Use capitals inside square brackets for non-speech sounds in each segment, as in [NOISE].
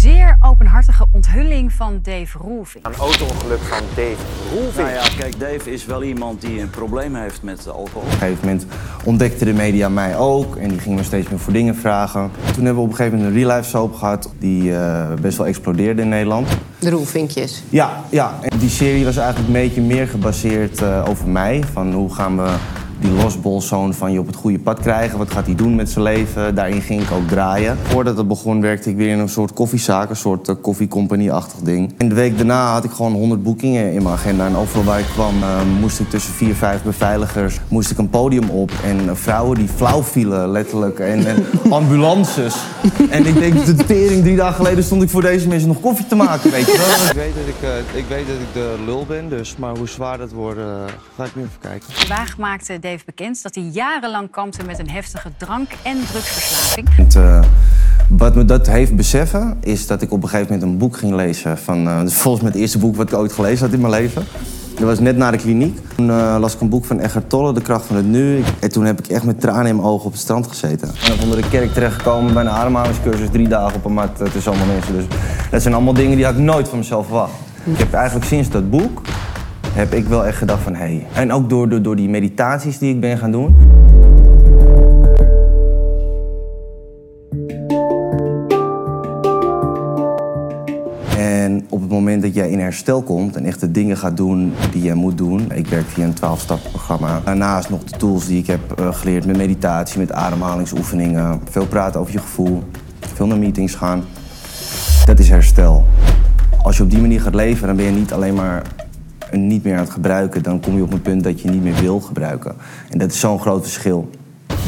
zeer openhartige onthulling van Dave Roelvink. Een auto-ongeluk van Dave Roelvink. Nou ja, kijk, Dave is wel iemand die een probleem heeft met alcohol. Op een gegeven moment ontdekte de media mij ook en die gingen me steeds meer voor dingen vragen. Toen hebben we op een gegeven moment een real life soap gehad die eh, best wel explodeerde in Nederland. De roelvinkjes. Ja, ja. En die serie was eigenlijk een beetje meer gebaseerd eh, over mij. Van hoe gaan we die losbolzoon van je op het goede pad krijgen. Wat gaat hij doen met zijn leven? Daarin ging ik ook draaien. Voordat het begon werkte ik weer in een soort koffiezaak, een soort uh, koffiecompagnie-achtig ding. En de week daarna had ik gewoon 100 boekingen in mijn agenda. En overal waar ik kwam uh, moest ik tussen vier, vijf beveiligers moest ik een podium op. En uh, vrouwen die flauw vielen, letterlijk. En, en [LAUGHS] ambulances. en ik denk, de tering, drie dagen geleden stond ik voor deze mensen nog koffie te maken, weet je wel. Ik weet dat ik, ik, weet dat ik de lul ben, dus, maar hoe zwaar dat wordt, ga ik nu even kijken. Vandaag maakte Bekend dat hij jarenlang kampte met een heftige drank- en drugsverslaving. Uh, wat me dat heeft beseffen, is dat ik op een gegeven moment een boek ging lezen. Van, dus volgens mij het eerste boek wat ik ooit gelezen had in mijn leven. Dat was net na de kliniek. Toen uh, las ik een boek van Eckhart Tolle, De kracht van het nu. En toen heb ik echt met tranen in mijn ogen op het strand gezeten. En onder de kerk terechtgekomen bij een ademhalingscursus. Drie dagen op een mat tussen allemaal mensen. Dus dat zijn allemaal dingen die had ik nooit van mezelf verwacht. Ik heb eigenlijk sinds dat boek heb ik wel echt gedacht van hé. Hey. En ook door, door, door die meditaties die ik ben gaan doen. En op het moment dat jij in herstel komt en echt de dingen gaat doen die je moet doen. Ik werk via een 12-stappenprogramma. Daarnaast nog de tools die ik heb uh, geleerd met meditatie, met ademhalingsoefeningen. Veel praten over je gevoel, veel naar meetings gaan. Dat is herstel. Als je op die manier gaat leven, dan ben je niet alleen maar niet meer aan het gebruiken, dan kom je op een punt dat je niet meer wil gebruiken. En dat is zo'n groot verschil.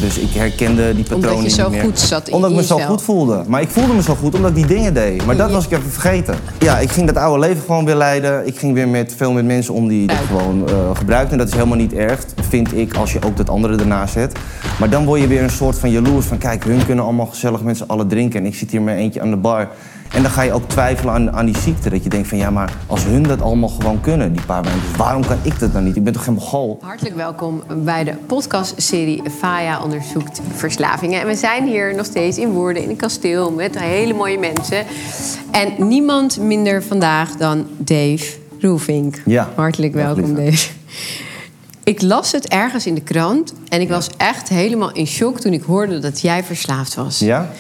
Dus ik herkende die patronen Omdat je zo niet meer. goed zat in Omdat ik me zo goed voelde. Maar ik voelde me zo goed omdat ik die dingen deed. Maar dat was ik even vergeten. Ja, ik ging dat oude leven gewoon weer leiden. Ik ging weer met veel met mensen om die dat gewoon uh, gebruikten. En dat is helemaal niet erg, vind ik, als je ook dat andere ernaast zet. Maar dan word je weer een soort van jaloers van... kijk, hun kunnen allemaal gezellig met z'n allen drinken... en ik zit hier met eentje aan de bar... En dan ga je ook twijfelen aan, aan die ziekte. Dat je denkt van ja, maar als hun dat allemaal gewoon kunnen, die paar wijntjes, waarom kan ik dat dan niet? Ik ben toch geen mogol? Hartelijk welkom bij de podcastserie Faya onderzoekt verslavingen. En we zijn hier nog steeds in Woerden in een kasteel met hele mooie mensen. En niemand minder vandaag dan Dave Roelvink. Ja, Hartelijk welkom, Dave. Ik las het ergens in de krant en ik was echt helemaal in shock toen ik hoorde dat jij verslaafd was. Ja?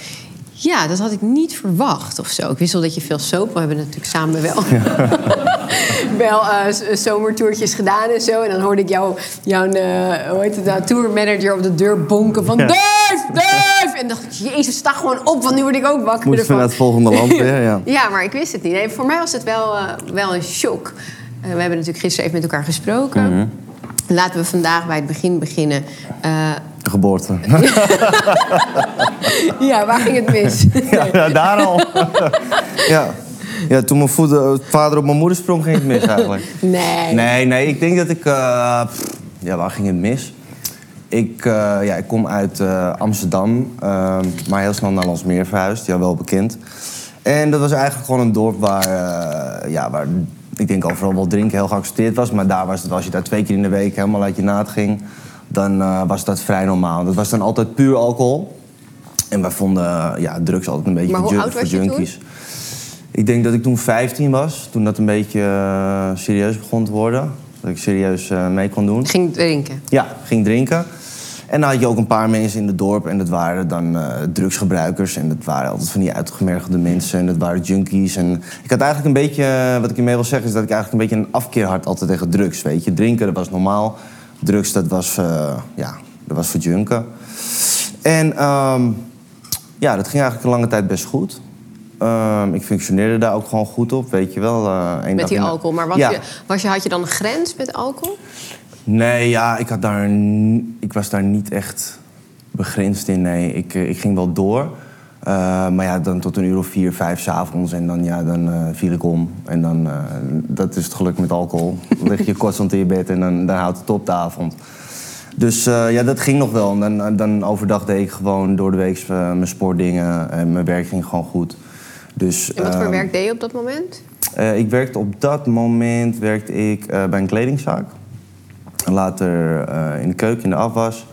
Ja, dat had ik niet verwacht of zo. Ik wist wel dat je veel soap... We hebben natuurlijk samen wel, [LAUGHS] wel uh, zomertoertjes gedaan en zo. En dan hoorde ik jou, jouw uh, hoe heet het nou, tourmanager op de deur bonken van... Ja. Dave, Dave! En dacht ik, jezus, sta gewoon op, want nu word ik ook wakker Moet ervan. naar het volgende land weer, ja. [LAUGHS] ja, maar ik wist het niet. Nee, voor mij was het wel, uh, wel een shock. we hebben natuurlijk gisteren even met elkaar gesproken. Mhm. Mm -hmm. Laten we vandaag bij het begin beginnen. Geboorte. [LAUGHS] ja, waar ging het mis? [LAUGHS] ja, ja, daar al. ja. ja, toen mijn voeder, vader op mijn moeder sprong, ging het mis eigenlijk. Nee. Nee, nee, ik denk dat ik... Uh, pff, ja, waar ging het mis? Ik, uh, ja, ik kom uit uh, Amsterdam, maar heel snel naar Landsmeer verhuisd. Ja, wel bekend. En dat was eigenlijk gewoon een dorp waar, ja, waar ik denk overal wel drinken heel geaccepteerd was. Maar daar was het, als je daar twee keer in de week helemaal uit je naad ging... dan uh, was dat vrij normaal. Dat was dan altijd puur alcohol. En wij vonden uh, ja, drugs altijd een beetje maar voor, hoe oud was junkies. Ik denk dat ik toen 15 was. Toen dat een beetje uh, serieus begon te worden. Dat ik serieus uh, mee kon doen. Ging drinken? Ja, ging drinken. En dan had je ook een paar mensen in het dorp. En dat waren dan uh, drugsgebruikers. En dat waren altijd van die uitgemergelde mensen. En dat waren junkies. En ik had eigenlijk een beetje... Wat ik ermee wil zeggen is dat ik eigenlijk een beetje een afkeer had altijd tegen drugs. Weet je, drinken dat was normaal. Drugs dat was, uh, ja, dat was voor junken. En um, ja, dat ging eigenlijk een lange tijd best goed. Um, ik functioneerde daar ook gewoon goed op, weet je wel. Uh, met die alcohol. Maar was ja. je, was je, had je dan een grens met alcohol? Nee, ja, ik, had daar, ik was daar niet echt begrensd in. Nee, ik, ik ging wel door. Uh, maar ja, dan tot een uur of vier, vijf s'avonds. En dan, ja, dan uh, viel ik om. En dan, uh, dat is het geluk met alcohol. Dan lig je kortstond in je bed en dan, dan houdt het op de avond. Dus ja, dat ging nog wel. En dan, dan overdag deed ik gewoon door de week mijn sportdingen. En mijn werk ging gewoon goed. Dus, en wat voor werk deed je op dat moment? ik werkte op dat moment werkte ik bij een kledingzaak. Later in de keuken, in de afwas.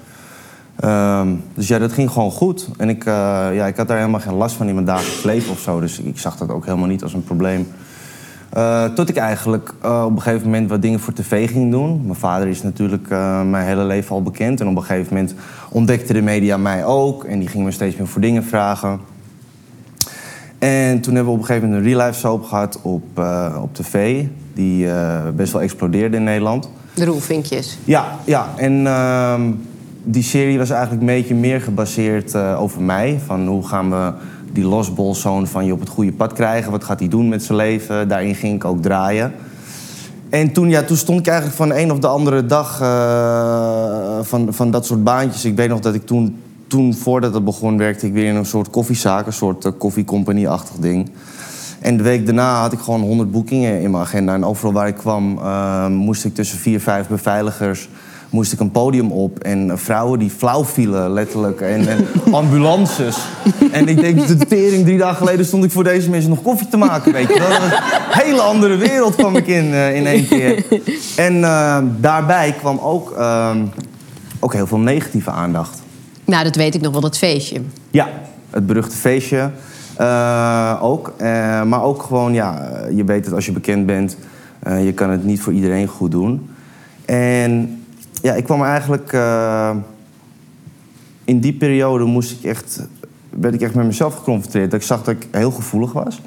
Ehm, dus ja, dat ging gewoon goed. En ik, eh, ja, ik had daar helemaal geen last van in mijn dagelijks leven of zo. Dus ik zag dat ook helemaal niet als een probleem. Eh, tot ik eigenlijk eh, op een gegeven moment wat dingen voor tv ging doen. Mijn vader is natuurlijk mijn hele leven al bekend. En op een gegeven moment ontdekte de media mij ook. En die gingen me steeds meer voor dingen vragen. En toen hebben we op een gegeven moment een real life soap gehad op, op tv. Die best wel explodeerde in Nederland. De roelvinkjes. Ja, ja. En ehm, die serie was eigenlijk een beetje meer gebaseerd uh, over mij. Van hoe gaan we die losbolzoon van je op het goede pad krijgen? Wat gaat hij doen met zijn leven? Daarin ging ik ook draaien. En toen, ja, toen stond ik eigenlijk van een of de andere dag uh, van, van dat soort baantjes. Ik weet nog dat ik toen, toen, voordat het begon, werkte ik weer in een soort koffiezaak. Een soort uh, koffiecompagnie-achtig ding. En de week daarna had ik gewoon 100 boekingen in mijn agenda. En overal waar ik kwam, moest ik tussen vier, vijf beveiligers moest ik een podium op. En vrouwen die flauw vielen, letterlijk. En, en [LAUGHS] ambulances. en ik denk, de tering, drie dagen geleden stond ik voor deze mensen nog koffie te maken, weet je. Een hele andere wereld kwam ik in, uh, in één keer. En uh, daarbij kwam ook, uh, ook heel veel negatieve aandacht. Nou, dat weet ik nog wel, dat feestje. Ja, het beruchte feestje. ook. maar ook gewoon, ja, je weet het als je bekend bent. je kan het niet voor iedereen goed doen. En ja, ik kwam eigenlijk... Uh, in die periode moest ik echt, werd ik echt met mezelf geconfronteerd. Dat ik zag dat ik heel gevoelig was.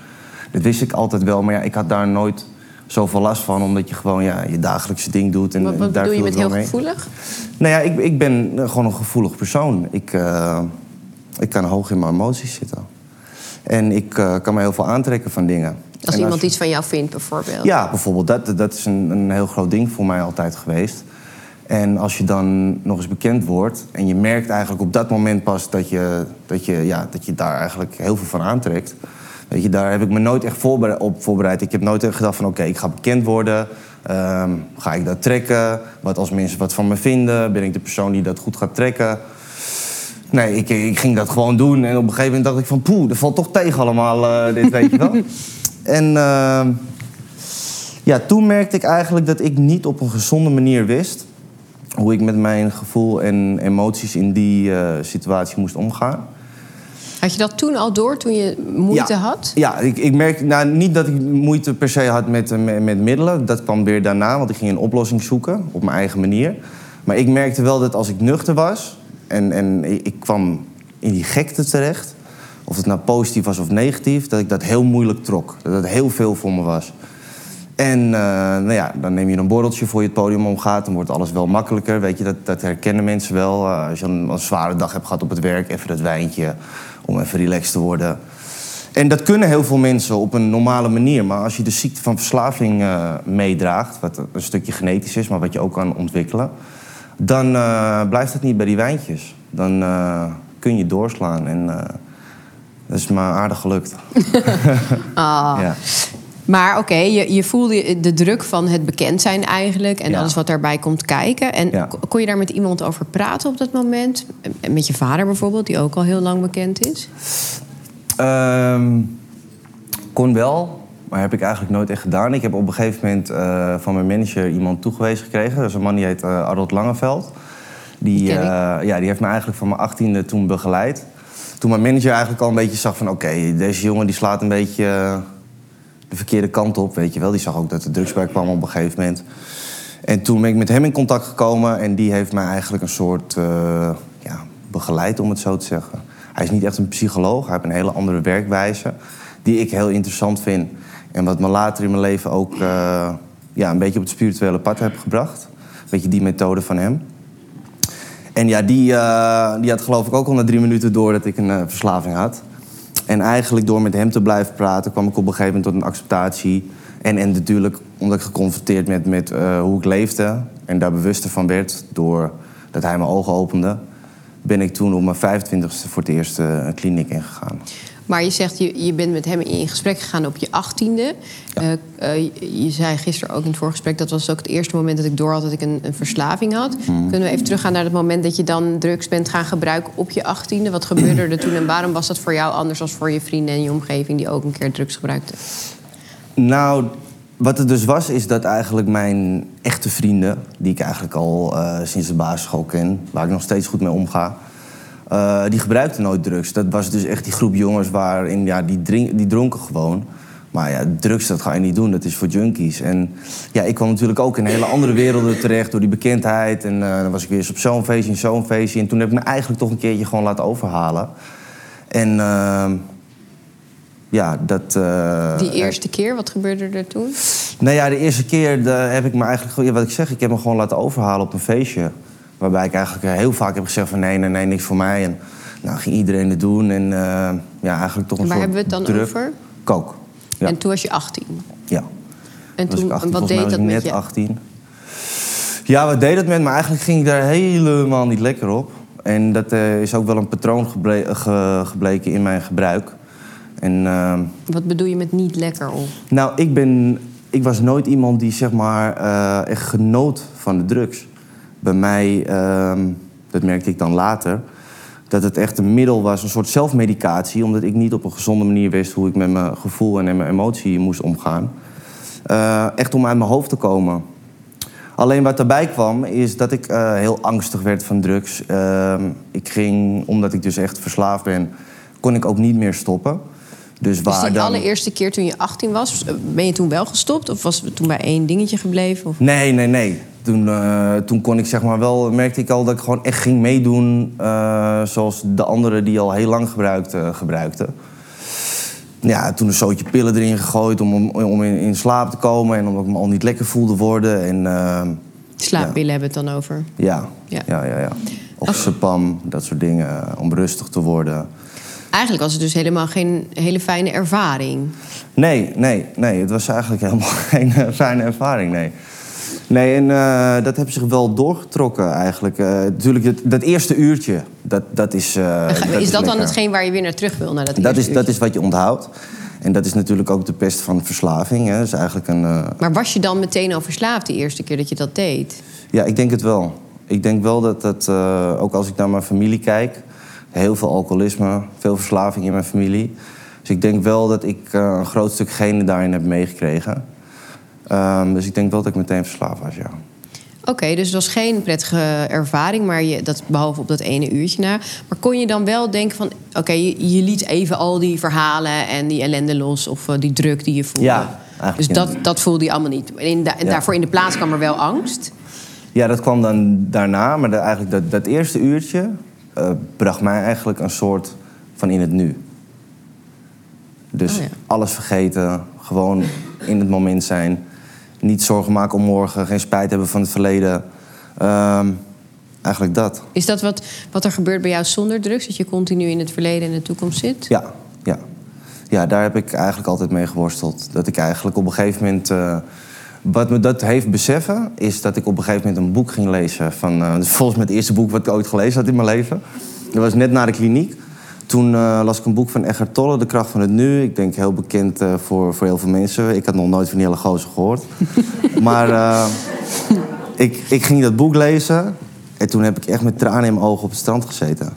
Dat wist ik altijd wel, maar ja, ik had daar nooit zoveel last van. Omdat je gewoon ja, je dagelijkse ding doet. En, wat wat daar bedoel je met heel mee. gevoelig? Nou ja, ik, ik ben gewoon een gevoelig persoon. Ik, uh, ik kan hoog in mijn emoties zitten. En ik uh, kan me heel veel aantrekken van dingen. Als en iemand als... iets van jou vindt, bijvoorbeeld? Ja, bijvoorbeeld. Dat, dat is een, een heel groot ding voor mij altijd geweest. En als je dan nog eens bekend wordt en je merkt eigenlijk op dat moment pas dat je, dat je, ja, dat je daar eigenlijk heel veel van aantrekt. Weet je, daar heb ik me nooit echt voorbereid, op voorbereid. Ik heb nooit echt gedacht van oké, ik ga bekend worden. Um, ga ik dat trekken? Wat als mensen wat van me vinden? Ben ik de persoon die dat goed gaat trekken? Nee, ik, ik ging dat gewoon doen. En op een gegeven moment dacht ik van poeh, dat valt toch tegen allemaal, uh, dit weet je wel. [LAUGHS] en uh, ja, toen merkte ik eigenlijk dat ik niet op een gezonde manier wist hoe ik met mijn gevoel en emoties in die uh, situatie moest omgaan. Had je dat toen al door, toen je moeite ja. had? Ja, ik, ik merk nou, niet dat ik moeite per se had met, met, met middelen. Dat kwam weer daarna, want ik ging een oplossing zoeken op mijn eigen manier. Maar ik merkte wel dat als ik nuchter was en, en ik kwam in die gekte terecht, of het nou positief was of negatief, dat ik dat heel moeilijk trok. Dat het heel veel voor me was. En uh, nou ja, dan neem je een borreltje voor je het podium omgaat. Dan wordt alles wel makkelijker. Weet je, dat, dat herkennen mensen wel. Uh, als je een, een, zware dag hebt gehad op het werk, even dat wijntje om even relaxed te worden. En dat kunnen heel veel mensen op een normale manier. Maar als je de ziekte van verslaving uh, meedraagt, wat een stukje genetisch is, maar wat je ook kan ontwikkelen, dan blijft het niet bij die wijntjes. Dan kun je doorslaan. En dat is me aardig gelukt. [LAUGHS] [LAUGHS] ah. ja. Maar oké, okay, je, je voelde de druk van het bekend zijn eigenlijk... en ja. alles wat daarbij komt kijken. En ja. kon je daar met iemand over praten op dat moment? Met je vader bijvoorbeeld, die ook al heel lang bekend is? Um, kon wel, maar heb ik eigenlijk nooit echt gedaan. Ik heb op een gegeven moment uh, van mijn manager iemand toegewezen gekregen. Dat is een man die heet uh, Arnold Langeveld. Die, uh, ja, die heeft me eigenlijk van mijn achttiende toen begeleid. Toen mijn manager eigenlijk al een beetje zag van... oké, okay, deze jongen die slaat een beetje de verkeerde kant op, weet je wel. Die zag ook dat de drugsgebruik kwam op een gegeven moment. En toen ben ik met hem in contact gekomen en die heeft mij eigenlijk een soort uh, ja, begeleid, om het zo te zeggen. Hij is niet echt een psycholoog, hij heeft een hele andere werkwijze die ik heel interessant vind. En wat me later in mijn leven ook uh, ja, een beetje op het spirituele pad heb gebracht. Een beetje die methode van hem. En ja, die, uh, die had geloof ik ook al na drie minuten door dat ik een verslaving had. En eigenlijk door met hem te blijven praten kwam ik op een gegeven moment tot een acceptatie. En, en natuurlijk omdat ik geconfronteerd met, met uh, hoe ik leefde en daar bewuster van werd doordat hij mijn ogen opende, ben ik toen op mijn 25ste voor het eerst uh, een kliniek ingegaan. Maar je zegt, je, je bent met hem in gesprek gegaan op je achttiende. Ja. Uh, uh, je zei gisteren ook in het voorgesprek... dat was ook het eerste moment dat ik door had dat ik een, een verslaving had. Mm. Kunnen we even teruggaan naar het moment dat je dan drugs bent gaan gebruiken op je achttiende? Wat gebeurde er toen en waarom was dat voor jou anders dan voor je vrienden en je omgeving... die ook een keer drugs gebruikten? Nou, wat het dus was, is dat eigenlijk mijn echte vrienden, die ik eigenlijk al eh, sinds de basisschool ken, waar ik nog steeds goed mee omga, eh, die gebruikten nooit drugs. Dat was dus echt die groep jongens waarin, ja, die, drink, die dronken gewoon. Maar ja, drugs, dat ga je niet doen, dat is voor junkies. En ja, ik kwam natuurlijk ook in hele andere werelden terecht door die bekendheid. En eh, dan was ik weer eens op zo'n feestje en zo'n feestje. En toen heb ik me eigenlijk toch een keertje gewoon laten overhalen. En ehm, ja, dat... eh, Die eerste keer, wat gebeurde er toen? nou ja, de eerste keer heb ik me eigenlijk, wat ik zeg, ik heb me gewoon laten overhalen op een feestje. Waarbij ik eigenlijk eh, heel vaak heb gezegd van nee, nee, nee, niks voor mij. En nou ging iedereen het doen en eh, ja, eigenlijk toch een Waar hebben we het dan druk. over? Kook. Ja. En toen was je 18. ja. En Was toen, ik 18, wat volgens deed was dat ik met net je? 18. Ja, wat deed dat met me? Eigenlijk ging ik daar helemaal niet lekker op. En dat eh, is ook wel een patroon geble- ge- gebleken in mijn gebruik. En ehm, Wat bedoel je met niet lekker op? nou, ik, ben, ik was nooit iemand die zeg maar echt genoot van de drugs. Bij mij, ehm, dat merkte ik dan later, dat het echt een middel was, een soort zelfmedicatie, omdat ik niet op een gezonde manier wist hoe ik met mijn gevoel en mijn emotie moest omgaan. Eh, echt om uit mijn hoofd te komen. Alleen wat daarbij kwam, is dat ik eh, heel angstig werd van drugs. Ehm, ik ging, omdat ik dus echt verslaafd ben, kon ik ook niet meer stoppen. Dus Dus waar die dan... allereerste keer toen je 18 was, ben je toen wel gestopt? Of was het toen bij één dingetje gebleven? Of... Nee, nee, nee. Toen, eh, toen kon ik zeg maar wel, merkte ik al dat ik gewoon echt ging meedoen eh, zoals de anderen die al heel lang gebruikten, gebruikten. Ja, toen een zootje pillen erin gegooid om, om, om in, in slaap te komen en omdat ik me al niet lekker voelde worden. En eh, Slaappillen hebben we het dan over. ja, Ja. ja, ja, ja. Of Ach. sepam, dat soort dingen, om rustig te worden. Eigenlijk was het dus helemaal geen hele fijne ervaring. Nee, nee, nee. Het was eigenlijk helemaal [LAUGHS] geen fijne ervaring, nee. Nee, en eh, dat heeft zich wel doorgetrokken eigenlijk. Eh, natuurlijk, het, dat eerste uurtje, dat, dat is... eh, [LAUGHS] is dat, dan hetgeen waar je weer naar terug wil? Naar dat Dat is, dat is wat je onthoudt. En dat is natuurlijk ook de pest van verslaving. Hè. Dat is eigenlijk een... Maar was je dan meteen al verslaafd de eerste keer dat je dat deed? Ja, ik denk het wel. Ik denk wel dat dat, ook als ik naar mijn familie kijk, heel veel alcoholisme, veel verslaving in mijn familie. Dus ik denk wel dat ik een groot stuk genen daarin heb meegekregen. Ehm, dus ik denk wel dat ik meteen verslaafd was, ja. Oké, dus het was geen prettige ervaring, maar je, dat, behalve op dat ene uurtje na. Maar kon je dan wel denken van... oké, je, je liet even al die verhalen en die ellende los... of eh, die druk die je voelde. Ja, eigenlijk Dus dat, dat voelde je allemaal niet. En, in da- en Ja. daarvoor in de plaats kwam er wel angst. Ja, dat kwam dan daarna, maar de- eigenlijk dat, dat eerste uurtje eh, bracht mij eigenlijk een soort van in het nu. Dus Oh ja. alles vergeten, gewoon in het moment zijn. Niet zorgen maken om morgen, geen spijt hebben van het verleden. Ehm, eigenlijk dat. Is dat wat, wat er gebeurt bij jou zonder drugs? Dat je continu in het verleden en de toekomst zit? Ja, ja. Ja, daar heb ik eigenlijk altijd mee geworsteld. Dat ik eigenlijk op een gegeven moment... eh, wat me dat heeft beseffen, is dat ik op een gegeven moment een boek ging lezen. Van, eh, volgens mij het eerste boek wat ik ooit gelezen had in mijn leven. Dat was net na de kliniek. Toen eh, las ik een boek van Eckhart Tolle, De Kracht van het Nu. Ik denk heel bekend eh, voor, voor heel veel mensen. Ik had nog nooit van die hele gozer gehoord. [LAUGHS] maar eh, ik, ik ging dat boek lezen. En toen heb ik echt met tranen in mijn ogen op het strand gezeten.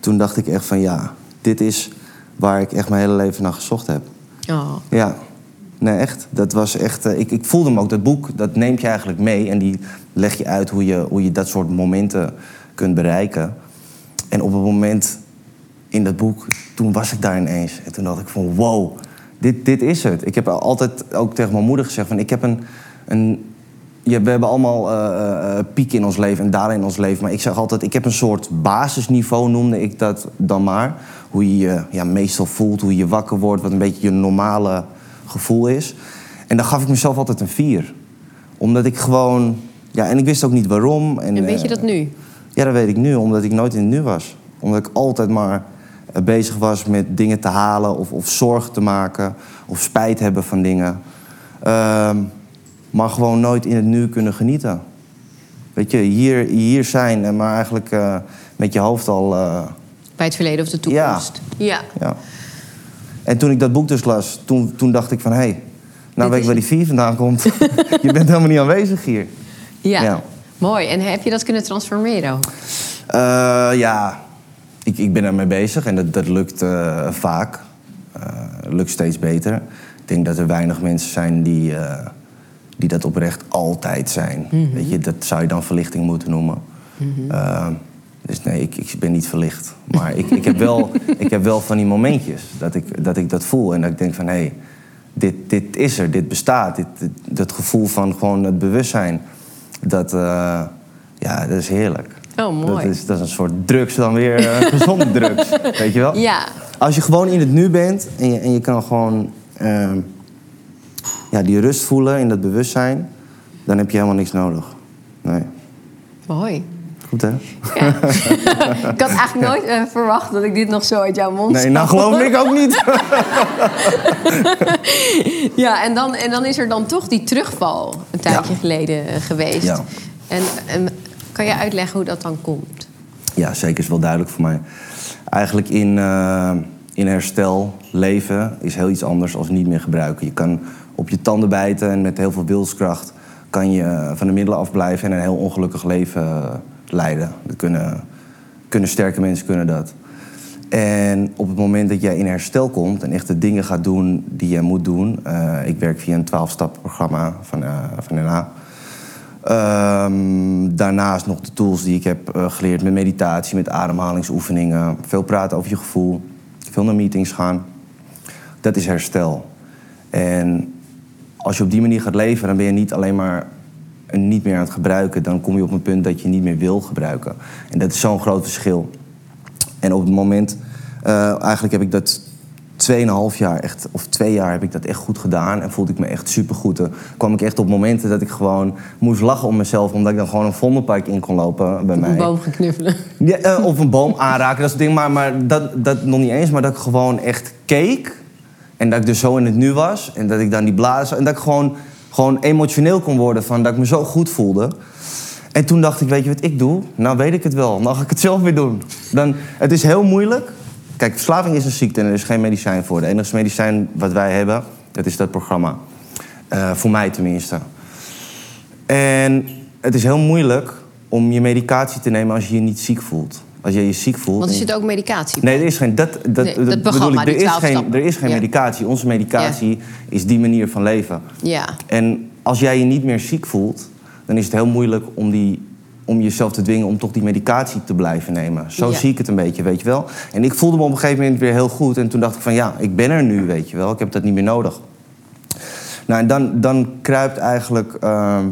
Toen dacht ik echt van ja, dit is waar ik echt mijn hele leven naar gezocht heb. Oh. Ja, nee, echt. Dat was echt. ik, ik voelde hem ook, dat boek, dat neemt je eigenlijk mee. En die leg je uit hoe je, hoe je dat soort momenten kunt bereiken. En op een moment in dat boek, toen was ik daar ineens. En toen dacht ik van wow, dit, dit is het. Ik heb altijd ook tegen mijn moeder gezegd van ik heb een. een ja, we hebben allemaal eh, eh, pieken in ons leven en dalen in ons leven. Maar ik zeg altijd, ik heb een soort basisniveau, noemde ik dat dan maar. Hoe je je ja, meestal voelt, hoe je wakker wordt, wat een beetje je normale gevoel is. En dan gaf ik mezelf altijd een vier. Omdat ik gewoon... Ja, en ik wist ook niet waarom. En, En weet je eh, dat nu? ja, dat weet ik nu, omdat ik nooit in het nu was. Omdat ik altijd maar eh, bezig was met dingen te halen of, of zorgen te maken of spijt hebben van dingen. Ehm, maar gewoon nooit in het nu kunnen genieten. Weet je, hier, hier zijn, en maar eigenlijk eh, met je hoofd al. eh, Bij het verleden of de toekomst? Ja. ja. En toen ik dat boek dus las, toen, toen dacht ik van hé, hey, nou weet ik waar die vier vandaan [LAUGHS] komt. [LAUGHS] je bent helemaal niet aanwezig hier. Ja. Ja. Mooi. En heb je dat kunnen transformeren ook? Eh, ja, ik, ik ben ermee bezig en dat, dat lukt eh, vaak. Eh, lukt steeds beter. denk dat er weinig mensen zijn die, eh, die dat oprecht altijd zijn. Weet je, dat zou je dan verlichting moeten noemen. Eh, dus nee, ik, ik ben niet verlicht. Maar ik, ik, heb wel, [LAUGHS] ik heb wel van die momentjes dat ik dat, ik dat voel. En dat ik denk van, hé, hey, dit, dit is er, dit bestaat. Dit, dit- dat gevoel van gewoon het bewustzijn. Dat, ja, dat is heerlijk. Oh, mooi. Dat is, dat is een soort drugs dan weer, eh, [LAUGHS] gezonde drugs. Weet je wel? Ja. Als je gewoon in het nu bent en je, en je kan gewoon ehm, ja, die rust voelen in dat bewustzijn, dan heb je helemaal niks nodig. Nee. Mooi. Goed hè? Ja. [LAUGHS] ik had eigenlijk nooit eh, verwacht dat ik dit nog zo uit jouw mond Nee, nou geloof ik ook niet. [LAUGHS] Ja, en dan, en dan is er dan toch die terugval een tijdje Ja. geleden eh, geweest. Ja. En, en kan je uitleggen hoe dat dan komt? Ja, zeker is wel duidelijk voor mij. Eigenlijk in, eh, in herstel leven is heel iets anders dan niet meer gebruiken. Je kan op je tanden bijten en met heel veel wilskracht kan je eh, van de middelen afblijven en een heel ongelukkig leven eh, leiden. Dat kunnen, kunnen sterke mensen kunnen dat. En op het moment dat jij in herstel komt en echt de dingen gaat doen die je moet doen. ik werk via een 12-stappenprogramma van, eh van NA. Ehm, daarnaast nog de tools die ik heb eh, geleerd met meditatie, met ademhalingsoefeningen. Veel praten over je gevoel, veel naar meetings gaan. Dat is herstel. En als je op die manier gaat leven, dan ben je niet alleen maar niet meer aan het gebruiken. Dan kom je op een punt dat je niet meer wil gebruiken. En dat is zo'n groot verschil. En op het moment, eh, eigenlijk heb ik dat 2,5 jaar echt, of twee jaar heb ik dat echt goed gedaan. En voelde ik me echt supergoed. Dan kwam ik echt op momenten dat ik gewoon moest lachen om mezelf. Omdat ik dan gewoon een vondelpark in kon lopen bij mij. Een boom gaan knuffelen. Ja, eh, of een boom aanraken, dat soort dingen. Maar, maar dat, dat nog niet eens. Maar dat ik gewoon echt keek. En dat ik dus zo in het nu was. En dat ik dan die blazen... En dat ik gewoon, gewoon emotioneel kon worden van dat ik me zo goed voelde. En toen dacht ik, weet je wat ik doe? Nou weet ik het wel. Dan ga ik het zelf weer doen. Dan, het is heel moeilijk. Kijk, verslaving is een ziekte en er is geen medicijn voor. De enige medicijn wat wij hebben, dat is dat programma. Eh, voor mij tenminste. En het is heel moeilijk om je medicatie te nemen als je je niet ziek voelt. Als je je ziek voelt. Want er zit ook medicatie Nee, er is geen. Dat, dat, Nee, dat dat bedoel programma, ik. Er is 12 geen, er is geen Ja. medicatie. Onze medicatie is die manier van leven. Ja. En als jij je niet meer ziek voelt, dan is het heel moeilijk om, die, om jezelf te dwingen om toch die medicatie te blijven nemen. Zo Ja. zie ik het een beetje, weet je wel. En ik voelde me op een gegeven moment weer heel goed. En toen dacht ik van ja, ik ben er nu, weet je wel. Ik heb dat niet meer nodig. Nou, en dan, dan kruipt eigenlijk ehm,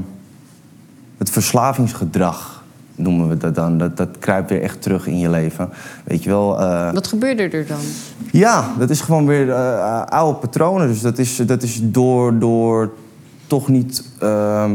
het verslavingsgedrag, noemen we dat dan. Dat, dat kruipt weer echt terug in je leven. Weet je wel. eh, Wat gebeurde er dan? ja, dat is gewoon weer eh, oude patronen. Dus dat is, dat is door, door toch niet ehm,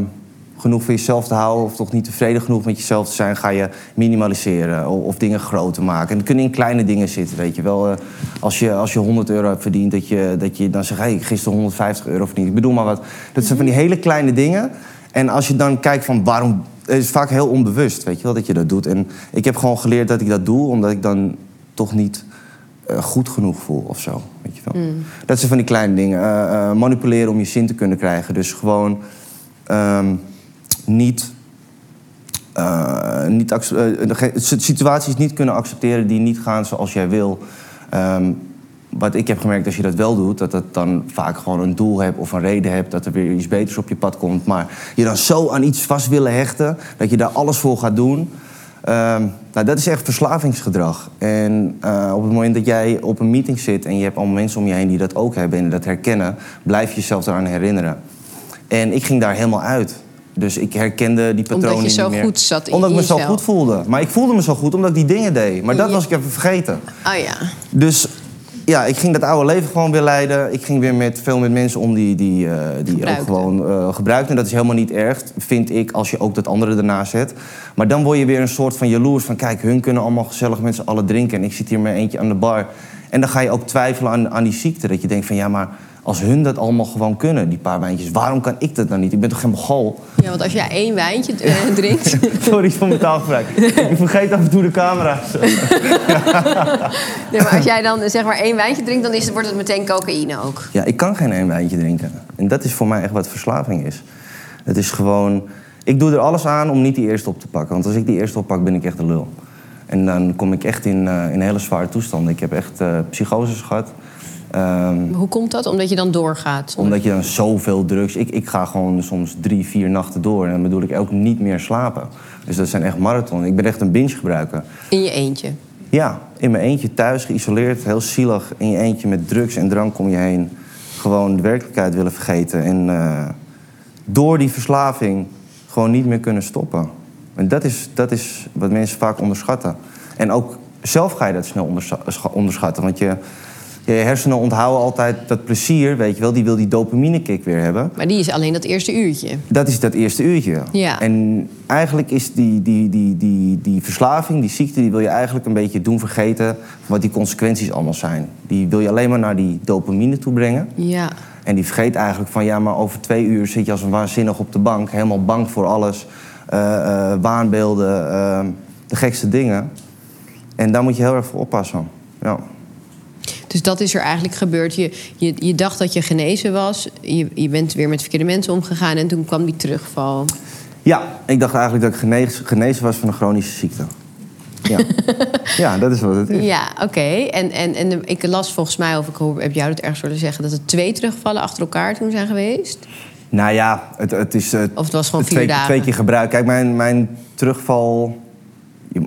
genoeg van jezelf te houden... of toch niet tevreden genoeg met jezelf te zijn... ga je minimaliseren of, of dingen groter maken. En dat kunnen in kleine dingen zitten, weet je wel. Eh, als, je, als je 100 euro hebt verdiend, dat je, dat je dan zegt... Hey, ik heb gisteren 150 euro verdiend. Ik bedoel maar wat. Dat zijn van die hele kleine dingen. En als je dan kijkt van waarom... Het is vaak heel onbewust, weet je wel, dat je dat doet. En ik heb gewoon geleerd dat ik dat doe... omdat ik dan toch niet eh, goed genoeg voel of zo. Weet je wel. Dat zijn van die kleine dingen. Eh, manipuleren om je zin te kunnen krijgen. Dus gewoon ehm, niet. eh, niet eh, situaties niet kunnen accepteren die niet gaan zoals jij wil. Ehm, wat ik heb gemerkt, als je dat wel doet, dat dat dan vaak gewoon een doel hebt of een reden hebt dat er weer iets beters op je pad komt. Maar je dan zo aan iets vast willen hechten, dat je daar alles voor gaat doen. Ehm, nou, dat is echt verslavingsgedrag. En eh, op het moment dat jij op een meeting zit en je hebt allemaal mensen om je heen die dat ook hebben en dat herkennen, blijf je jezelf eraan herinneren. En ik ging daar helemaal uit. Dus ik herkende die patronen Omdat je zo meer. goed zat in Omdat ik me zo goed voelde. Maar ik voelde me zo goed omdat ik die dingen deed. Maar dat Ja. was ik even vergeten. Oh ja. Dus ja, ik ging dat oude leven gewoon weer leiden. Ik ging weer met veel met mensen om die, die, eh, die ook gewoon eh gebruikten. En dat is helemaal niet erg, vind ik, als je ook dat andere ernaast zet. Maar dan word je weer een soort van jaloers van... kijk, hun kunnen allemaal gezellig met z'n allen drinken... en ik zit hier met eentje aan de bar. En dan ga je ook twijfelen aan, aan die ziekte. Dat je denkt van, ja, maar als hun dat allemaal gewoon kunnen, die paar wijntjes... waarom kan ik dat dan niet? Ik ben toch geen mogol? ja, want als jij één wijntje eh, drinkt... [LAUGHS] Sorry voor mijn taalgebruik. ik vergeet af en toe de camera's. [LAUGHS] nee, maar als jij dan zeg maar één wijntje drinkt... dan is, het- wordt het meteen cocaïne ook. Ja, ik kan geen één wijntje drinken. En dat is voor mij echt wat verslaving is. Het is gewoon... Ik doe er alles aan om niet die eerste op te pakken. Want als ik die eerste oppak, ben ik echt de lul. En dan kom ik echt in, eh, in hele zware toestanden. Ik heb echt eh psychoses gehad. Ehm, Hoe komt dat? Omdat je dan doorgaat? omdat je dan zoveel drugs... Ik, ik ga gewoon soms drie, vier nachten door. En dan bedoel ik ook niet meer slapen. Dus dat zijn echt marathon. Ik ben echt een binge gebruiker. In je eentje? Ja, in mijn eentje thuis, geïsoleerd, heel zielig. In je eentje met drugs en drank om je heen. Gewoon de werkelijkheid willen vergeten. En eh, door die verslaving gewoon niet meer kunnen stoppen. En dat is, dat is wat mensen vaak onderschatten. En ook zelf ga je dat snel onderscha- scha- onderschatten. Want je, je hersenen onthouden altijd dat plezier, weet je wel. Die wil die dopamine-kick weer hebben. Maar die is alleen dat eerste uurtje. Dat is dat eerste uurtje. Ja. En eigenlijk is die, die, die, die, die verslaving, die ziekte, die wil je eigenlijk een beetje doen vergeten van wat die consequenties allemaal zijn. Die wil je alleen maar naar die dopamine toe brengen. Ja. En die vergeet eigenlijk van ja, maar over twee uur zit je als een waanzinnig op de bank, helemaal bang voor alles. eh, eh, waanbeelden, eh, de gekste dingen. En daar moet je heel erg voor oppassen. Ja. Dus dat is er eigenlijk gebeurd. Je, je, je dacht dat je genezen was. Je, je bent weer met verkeerde mensen omgegaan. En toen kwam die terugval. ja, ik dacht eigenlijk dat ik genezen, genezen was van een chronische ziekte. Ja, [LAUGHS] ja dat is wat het is. Ja, oké. En, en, en ik las volgens mij, of ik heb jou dat ergens willen zeggen... dat er twee terugvallen achter elkaar toen zijn geweest. Nou ja, het, het is... eh, Of het was gewoon vier twee, dagen? twee keer gebruik. Kijk, mijn, mijn terugval...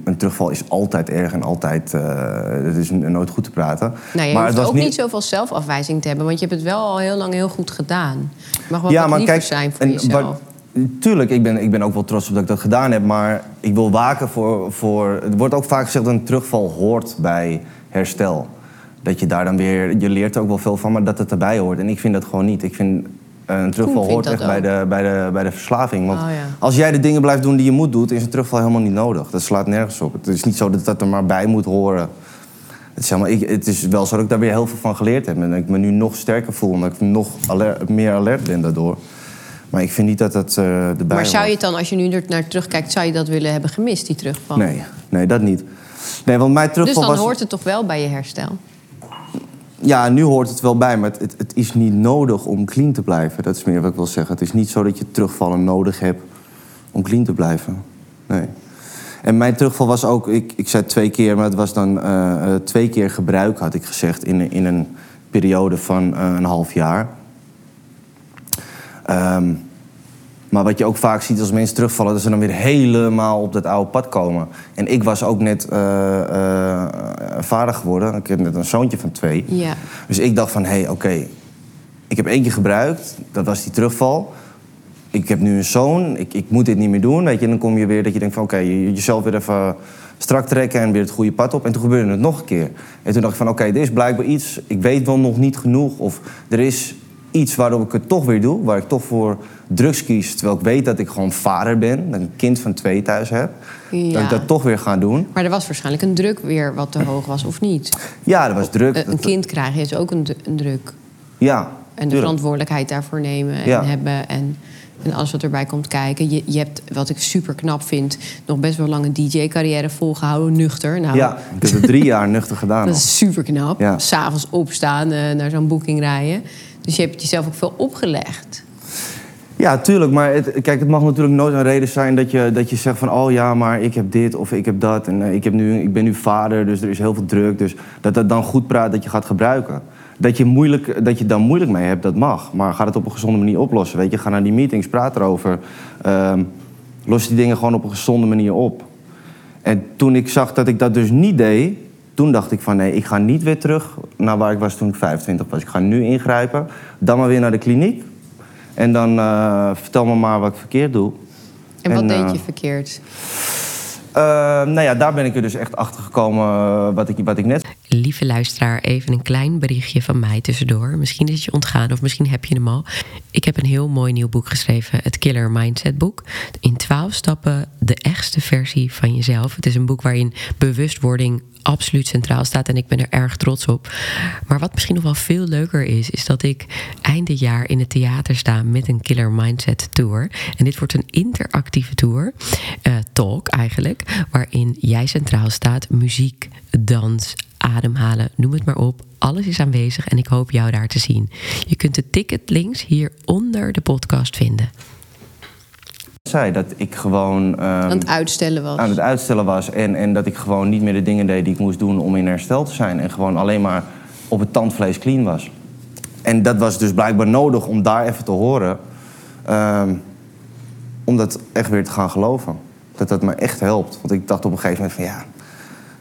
Een terugval is altijd erg en altijd... eh het is nooit goed te praten. Nou, je maar hoeft het was ook niet... zoveel zelfafwijzing te hebben... want je hebt het wel al heel lang heel goed gedaan. Je mag wel ja, wat maar liever kijk, zijn voor en jezelf. tuurlijk, ik ben, ik ben ook wel trots op dat ik dat gedaan heb. Maar ik wil waken voor, voor... Het wordt ook vaak gezegd dat een terugval hoort bij herstel. Dat je daar dan weer... Je leert er ook wel veel van, maar dat het erbij hoort. En ik vind dat gewoon niet. Ik vind... Een terugval hoort echt bij de, bij, de, bij de verslaving. Want Oh, ja. als jij de dingen blijft doen die je moet doen... is een terugval helemaal niet nodig. Dat slaat nergens op. Het is niet zo dat dat er maar bij moet horen. Het is, helemaal, ik, het is wel zo dat ik daar weer heel veel van geleerd heb. En dat ik me nu nog sterker voel. En dat ik nog alert- meer alert ben daardoor. Maar ik vind niet dat dat eh erbij Maar zou je het dan, als je nu er naar terugkijkt... zou je dat willen hebben gemist, die terugval? Nee, nee, dat niet. Nee, want mijn Dus terugval dan was... hoort het toch wel bij je herstel? Ja, nu hoort het wel bij, maar het, het, is niet nodig om clean te blijven. Dat is meer wat ik wil zeggen. Het is niet zo dat je terugvallen nodig hebt om clean te blijven. Nee. En mijn terugval was ook, ik, ik zei twee keer, maar het was dan eh, eh, twee keer gebruik, had ik gezegd, in, in een periode van eh, een half jaar. Ehm, maar wat je ook vaak ziet als mensen terugvallen, dat ze dan weer helemaal op dat oude pad komen. En ik was ook net eh, vader geworden. Ik heb net een zoontje van twee. Ja. Dus ik dacht van, hé, hey, oké, ik heb één keer gebruikt. Dat was die terugval. Ik heb nu een zoon, ik, ik moet dit niet meer doen. Weet je, en dan kom je weer dat je denkt van, oké, je, jezelf weer even strak trekken en weer het goede pad op. En toen gebeurde het nog een keer. En toen dacht ik van, oké, er is blijkbaar iets, ik weet wel nog niet genoeg. Of er is iets waardoor ik het toch weer doe, waar ik toch voor drugs kies. Terwijl ik weet dat ik gewoon vader ben, dat ik een kind van twee thuis heb. Ja. Dat ik dat toch weer ga doen. Maar er was waarschijnlijk een druk weer wat te hoog was, of niet? Ja, dat was druk. Een, een Dat- kind krijgen is ook een, een druk. Ja, En de tuurlijk. verantwoordelijkheid daarvoor nemen en Ja. hebben. En, en alles wat erbij komt kijken. Je, je hebt, wat ik super knap vind, nog best wel lang een DJ-carrière volgehouden, nuchter. Nou, Ja, ik heb het drie jaar nuchter gedaan. [LAUGHS] dat is super knap. Ja. S'avonds opstaan, eh, naar zo'n boeking rijden. Dus je hebt jezelf ook veel opgelegd. Ja, tuurlijk. Maar kijk, het mag natuurlijk nooit een reden zijn dat je, dat je zegt van... oh ja, maar ik heb dit of ik heb dat. En eh, ik, heb nu, ik ben nu vader, dus er is heel veel druk. Dus dat dat dan goed praat dat je gaat gebruiken. Dat je, moeilijk, dat je daar moeilijk mee hebt, dat mag. Maar ga het op een gezonde manier oplossen. Weet je, ga naar die meetings, praat erover. Ehm, los die dingen gewoon op een gezonde manier op. En toen ik zag dat ik dat dus niet deed... toen dacht ik van nee, ik ga niet weer terug naar waar ik was toen ik 25 was. Ik ga nu ingrijpen. Dan maar weer naar de kliniek. En dan eh, vertel me maar wat ik verkeerd doe. En, wat deed eh, je verkeerd? Eh, nou ja, daar ben ik er dus echt achter gekomen wat, ik, wat ik net Lieve luisteraar, even een klein berichtje van mij tussendoor. Misschien is het je ontgaan of misschien heb je hem al. Ik heb een heel mooi nieuw boek geschreven, het Killer Mindset boek. In 12 stappen de echtste versie van jezelf. Het is een boek waarin bewustwording absoluut centraal staat en ik ben er erg trots op. Maar wat misschien nog wel veel leuker is, is dat ik eind jaar in het theater sta met een Killer Mindset Tour. En dit wordt een interactieve tour, eh, talk eigenlijk, waarin jij centraal staat, muziek, dans, ademhalen, noem het maar op. Alles is aanwezig en ik hoop jou daar te zien. Je kunt de ticketlinks hier onder de podcast vinden. zei. Dat ik gewoon ehm, Aan het uitstellen was. aan het uitstellen was. En, en dat ik gewoon niet meer de dingen deed die ik moest doen om in herstel te zijn. En gewoon alleen maar op het tandvlees clean was. En dat was dus blijkbaar nodig om daar even te horen. ehm, om dat echt weer te gaan geloven. Dat dat me echt helpt. Want ik dacht op een gegeven moment van ja,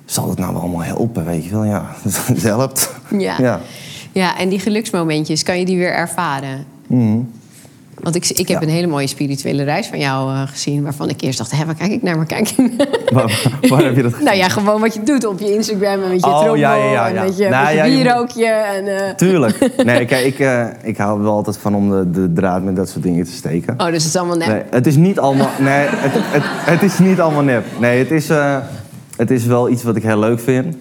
zal het nou allemaal helpen, weet je wel? Ja, [LAUGHS] het helpt. Ja. Ja. Ja, en die geluksmomentjes, kan je die weer ervaren? Want ik, ik heb Ja. een hele mooie spirituele reis van jou eh, gezien... waarvan ik eerst dacht, hé, waar kijk ik naar? Waar kijk ik? [LAUGHS] Waar, waar heb je dat [LAUGHS] gezien? nou ja, gewoon wat je doet op je Instagram... en met je Oh, trommel ja, ja, ja, en met je, Nou, met je bierrookje. En, eh, Tuurlijk. Nee, kijk, ik, eh, ik hou er wel altijd van om de, de draad met dat soort dingen te steken. Oh, dus het is allemaal nep. Nee, het is niet allemaal. Nee, het, het, het is niet allemaal nep. Nee, het is, het is wel iets wat ik heel leuk vind.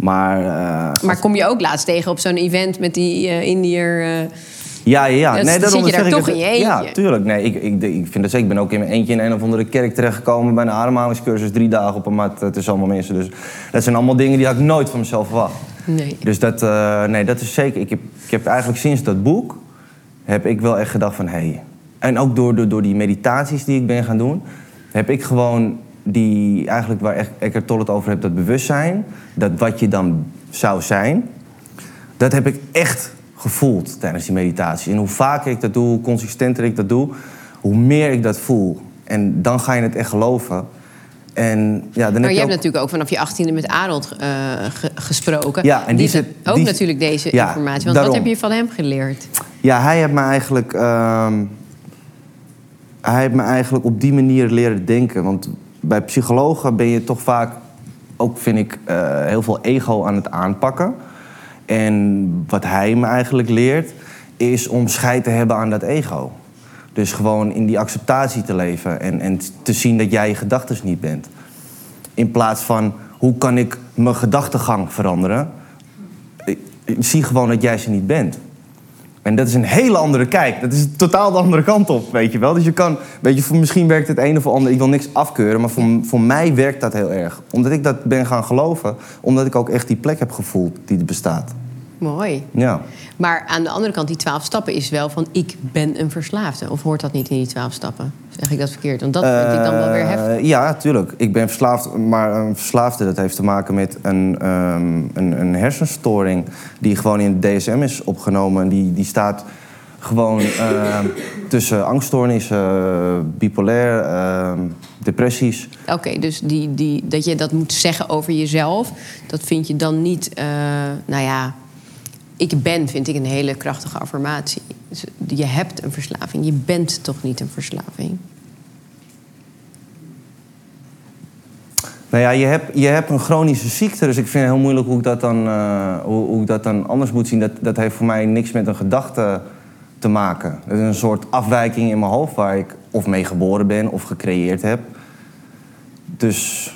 Maar. eh, Maar kom je ook laatst tegen op zo'n event met die eh Indiër... eh, ja, ja, ja. Nee, dan daarom zit je daar toch in je Ja, eentje. tuurlijk. Nee, ik, ik, ik vind dat zeker. Ik ben ook in mijn eentje in een of andere kerk terechtgekomen bij een ademhalingscursus. Drie dagen op een mat tussen allemaal mensen. Dus dat zijn allemaal dingen die had ik nooit van mezelf verwacht. nee. Dus dat, nee, dat is zeker. Ik heb, ik heb eigenlijk sinds dat boek heb ik wel echt gedacht van hé. Hey. En ook door, door, door die meditaties die ik ben gaan doen, heb ik gewoon die eigenlijk waar Ec- Eckhart Tolle het over heeft, dat bewustzijn, dat wat je dan zou zijn, dat heb ik echt gevoeld tijdens die meditatie. En hoe vaker ik dat doe, hoe consistenter ik dat doe, hoe meer ik dat voel. En dan ga je het echt geloven. En ja, dan Maar heb je je hebt ook... natuurlijk ook vanaf je achttiende met Arold eh, ge- gesproken. Ja, en die zit- ook die- natuurlijk deze Ja, informatie. Want daarom. wat heb je van hem geleerd? Ja, hij heeft me eigenlijk. ehm, hij heeft me eigenlijk op die manier leren denken. Want bij psychologen ben je toch vaak, ook vind ik, eh, heel veel ego aan het aanpakken. En wat hij me eigenlijk leert, is om scheid te hebben aan dat ego. Dus gewoon in die acceptatie te leven en, en te zien dat jij je gedachten niet bent. In plaats van hoe kan ik mijn gedachtegang veranderen? Ik- zie gewoon dat jij ze niet bent. En dat is een hele andere kijk. Dat is totaal de andere kant op, weet je wel. Dus je kan, weet je, voor, misschien werkt het een of ander. Ik wil niks afkeuren, maar voor, voor mij werkt dat heel erg. Omdat ik dat ben gaan geloven. Omdat ik ook echt die plek heb gevoeld die er bestaat. Mooi. Ja. Maar aan de andere kant, die twaalf stappen is wel van... ik ben een verslaafde. Of hoort dat niet in die twaalf stappen? Zeg ik dat verkeerd? Want dat vind ik dan wel weer heftig. Eh, ja, tuurlijk. Ik ben verslaafd, maar een verslaafde dat heeft te maken met een, ehm, een, een hersenstoring die gewoon in het DSM is opgenomen. En die, die staat gewoon ehm, [COUGHS] tussen angststoornissen, bipolair, ehm, depressies. Oké, dus die, die, dat je dat moet zeggen over jezelf... dat vind je dan niet... eh, nou ja, ik ben vind ik een hele krachtige affirmatie. Dus je hebt een verslaving. Je bent toch niet een verslaving? Nou ja, je hebt, je hebt een chronische ziekte, dus ik vind het heel moeilijk hoe ik dat dan, eh, hoe, hoe ik dat dan anders moet zien. Dat, dat heeft voor mij niks met een gedachte te maken. Het is een soort afwijking in mijn hoofd waar ik of mee geboren ben of gecreëerd heb. Dus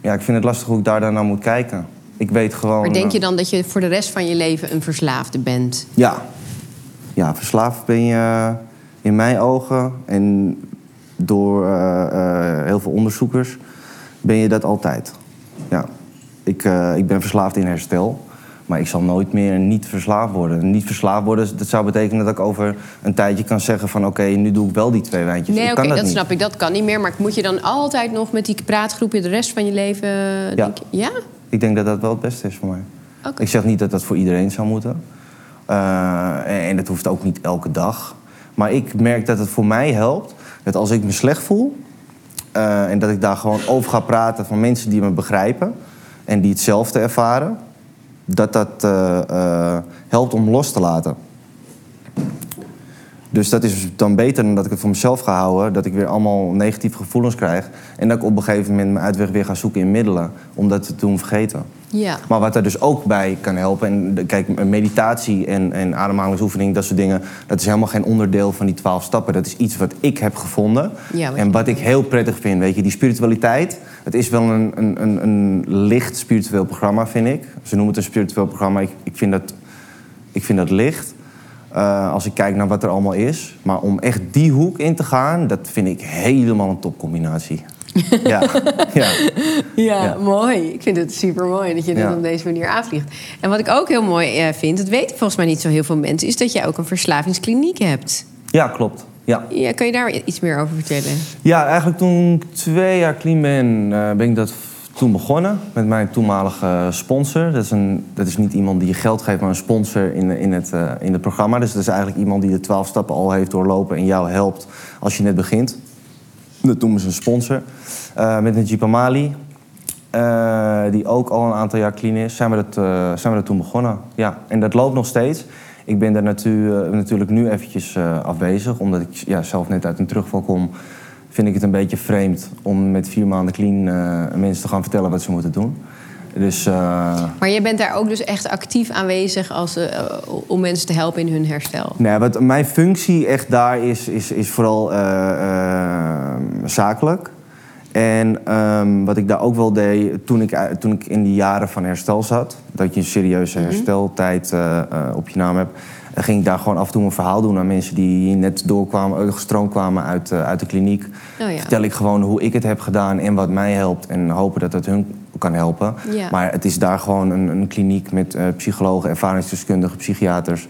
ja, ik vind het lastig hoe ik daar dan naar moet kijken. Ik weet gewoon... Maar denk je eh, dan dat je voor de rest van je leven een verslaafde bent? Ja. Ja, verslaafd ben je in mijn ogen en door eh, eh, heel veel onderzoekers ben je dat altijd. Ja. Ik, eh, ik ben verslaafd in herstel, maar ik zal nooit meer niet verslaafd worden. Niet verslaafd worden, dat zou betekenen dat ik over een tijdje kan zeggen van... oké, nu doe ik wel die twee wijntjes. Nee, oké, dat, snap ik. Dat kan niet meer. Maar moet je dan altijd nog met die praatgroepje de rest van je leven... Denk, ja? Ik denk dat dat wel het beste is voor mij. Ik zeg niet dat dat voor iedereen zou moeten. Eh, en, dat hoeft ook niet elke dag. Maar ik merk dat het voor mij helpt dat als ik me slecht voel... eh, en dat ik daar gewoon over ga praten van mensen die me begrijpen... en die hetzelfde ervaren... dat dat eh, helpt om los te laten. Dus dat is dan beter dan dat ik het voor mezelf ga houden. Dat ik weer allemaal negatieve gevoelens krijg. En dat ik op een gegeven moment mijn uitweg weer ga zoeken in middelen. Om dat te doen vergeten. Ja. Maar wat er dus ook bij kan helpen... en kijk, meditatie en, en ademhalingsoefening, dat soort dingen... dat is helemaal geen onderdeel van die twaalf stappen. Dat is iets wat ik heb gevonden. Ja, wat en wat ik heel prettig vind. Weet je, die spiritualiteit... het is wel een, een, een, een licht spiritueel programma, vind ik. Ze noemen het een spiritueel programma. Ik, ik, vind, dat, ik vind dat licht. Eh, als ik kijk naar wat er allemaal is. Maar om echt die hoek in te gaan... dat vind ik helemaal een topcombinatie. [LAUGHS] ja. ja. Ja, Ja. mooi. Ik vind het super mooi dat je dat Ja. op deze manier aanvliegt. En wat ik ook heel mooi eh, vind, dat weten volgens mij niet zo heel veel mensen, is dat jij ook een verslavingskliniek hebt. ja, klopt. Ja. Ja, kan je daar iets meer over vertellen? Ja, eigenlijk toen ik twee jaar clean ben, eh, ben ik dat toen begonnen met mijn toenmalige sponsor. Dat is, een, dat is niet iemand die je geld geeft, maar een sponsor in, in, het, uh, in het programma. Dus dat is eigenlijk iemand die de twaalf stappen al heeft doorlopen en jou helpt als je net begint. Dat noemen ze een sponsor. Uh, met Najib Amali, uh, die ook al een aantal jaar clean is, zijn we, dat, zijn we dat toen begonnen. Ja, en dat loopt nog steeds. Ik ben daar natu natuurlijk nu eventjes afwezig, omdat ik ja, zelf net uit een terugval kom vind ik het een beetje vreemd om met vier maanden clean uh, mensen te gaan vertellen wat ze moeten doen. Dus, uh... Maar je bent daar ook dus echt actief aanwezig als, uh, om mensen te helpen in hun herstel? Nee, wat mijn functie echt daar is, is, is vooral zakelijk. En um, wat ik daar ook wel deed toen ik, toen ik in die jaren van herstel zat, dat je een serieuze mhm. hersteltijd op je naam hebt ging ik daar gewoon af en toe een verhaal doen aan mensen die net doorkwamen, gestroomd kwamen uit, uit de kliniek. Oh ja. Vertel ik gewoon hoe ik het heb gedaan en wat mij helpt. En hopen dat het hun kan helpen. Ja. Maar het is daar gewoon een, een kliniek met uh, psychologen, ervaringsdeskundigen, psychiaters.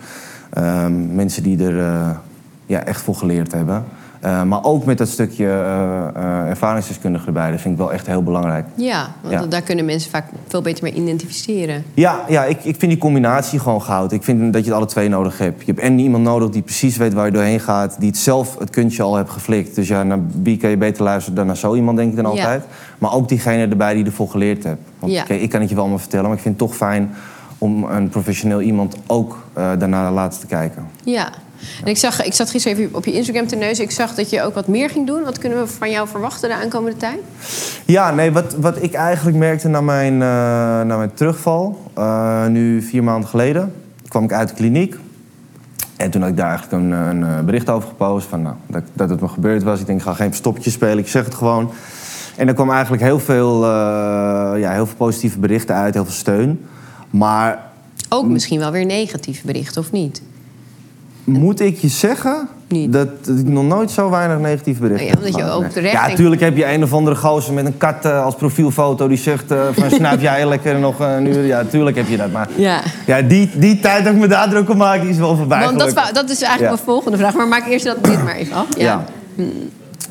Um, mensen die er uh, ja, echt voor geleerd hebben. Uh, maar ook met dat stukje uh, uh, ervaringsdeskundige erbij. Dat vind ik wel echt heel belangrijk. Ja, want ja. daar kunnen mensen vaak veel beter mee identificeren. Ja, ja ik, ik vind die combinatie gewoon goud. Ik vind dat je het alle twee nodig hebt. Je hebt en iemand nodig die precies weet waar je doorheen gaat. Die het zelf het kuntje al hebt geflikt. Dus ja, naar wie kan je beter luisteren dan naar zo iemand, denk ik dan altijd. Ja. Maar ook diegene erbij die ervoor geleerd hebt. Want ja. okay, ik kan het je wel allemaal vertellen, maar ik vind het toch fijn om een professioneel iemand ook daarna laten te kijken. Ja, en ik, zag, ik zat gisteren even op je Instagram te neuzen. Ik zag dat je ook wat meer ging doen. Wat kunnen we van jou verwachten de aankomende tijd? Ja, nee, wat, wat ik eigenlijk merkte na mijn, uh, na mijn terugval, uh, nu vier maanden geleden, kwam ik uit de kliniek. En toen had ik daar eigenlijk een, een bericht over gepost van nou, dat, dat het me gebeurd was. Ik denk, ik ga geen stopje spelen, ik zeg het gewoon. En er kwam eigenlijk heel veel, uh, ja, heel veel positieve berichten uit, heel veel steun. Maar... Ook misschien wel weer negatieve berichten, of niet? Moet ik je zeggen dat, ik nog nooit zo weinig negatieve berichten heb? Ja, omdat je ook terecht Ja, natuurlijk heb je een of andere gozer met een kat uh, als profielfoto die zegt uh, van [LAUGHS] snuif jij lekker nog een uur. Ja, natuurlijk heb je dat. Maar ja, ja die, die tijd dat ik me daar druk om maak is wel voorbij. Want dat, dat, is eigenlijk ja. mijn volgende vraag. Maar maak eerst dat dit maar even af. Ja. Hm.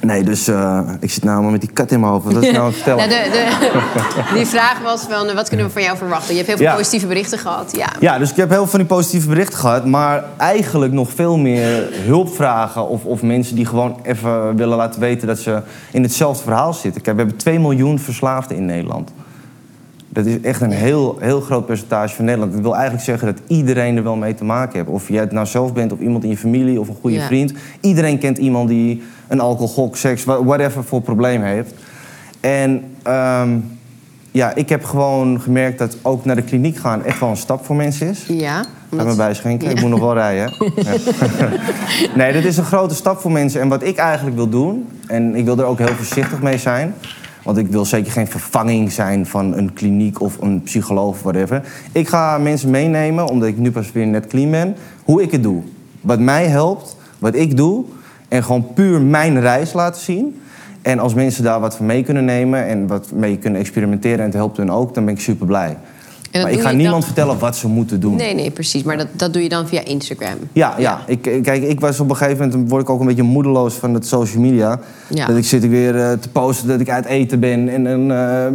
Nee, dus uh, ik zit nou maar met die kat in mijn hoofd. Wat is nou [LAUGHS] vertellen? de, de, [LAUGHS] die vraag was van, wat kunnen we van jou verwachten? Je hebt heel veel ja. positieve berichten gehad. Ja. ja, dus ik heb heel veel van die positieve berichten gehad. Maar eigenlijk nog veel meer hulpvragen. Of, of mensen die gewoon even willen laten weten dat ze in hetzelfde verhaal zitten. Kijk, we hebben 2 miljoen verslaafden in Nederland. Dat is echt een heel, heel groot percentage van Nederland. Dat wil eigenlijk zeggen dat iedereen er wel mee te maken heeft. Of jij het nou zelf bent, of iemand in je familie, of een goede ja. vriend. Iedereen kent iemand die een alcohol, seks, whatever voor probleem heeft. En um, ja, ik heb gewoon gemerkt dat ook naar de kliniek gaan echt wel een stap voor mensen is. Ja. Ga me bijschenken, ja. ik moet nog wel rijden. [LAUGHS] [LAUGHS] nee, dat is een grote stap voor mensen. En wat ik eigenlijk wil doen, en ik wil er ook heel voorzichtig mee zijn... Want ik wil zeker geen vervanging zijn van een kliniek of een psycholoog of whatever. Ik ga mensen meenemen, omdat ik nu pas weer net clean ben, hoe ik het doe. Wat mij helpt, wat ik doe. En gewoon puur mijn reis laten zien. En als mensen daar wat van mee kunnen nemen en wat mee kunnen experimenteren en het helpt hun ook, dan ben ik super blij. Maar ik ga niemand dan... vertellen wat ze moeten doen. Nee, nee, precies. Maar dat, dat doe je dan via Instagram. Ja, ja. Ik, kijk, ik was op een gegeven moment word ik ook een beetje moedeloos van het social media. Ja. Dat ik zit weer uh, te posten dat ik uit eten ben en, en uh,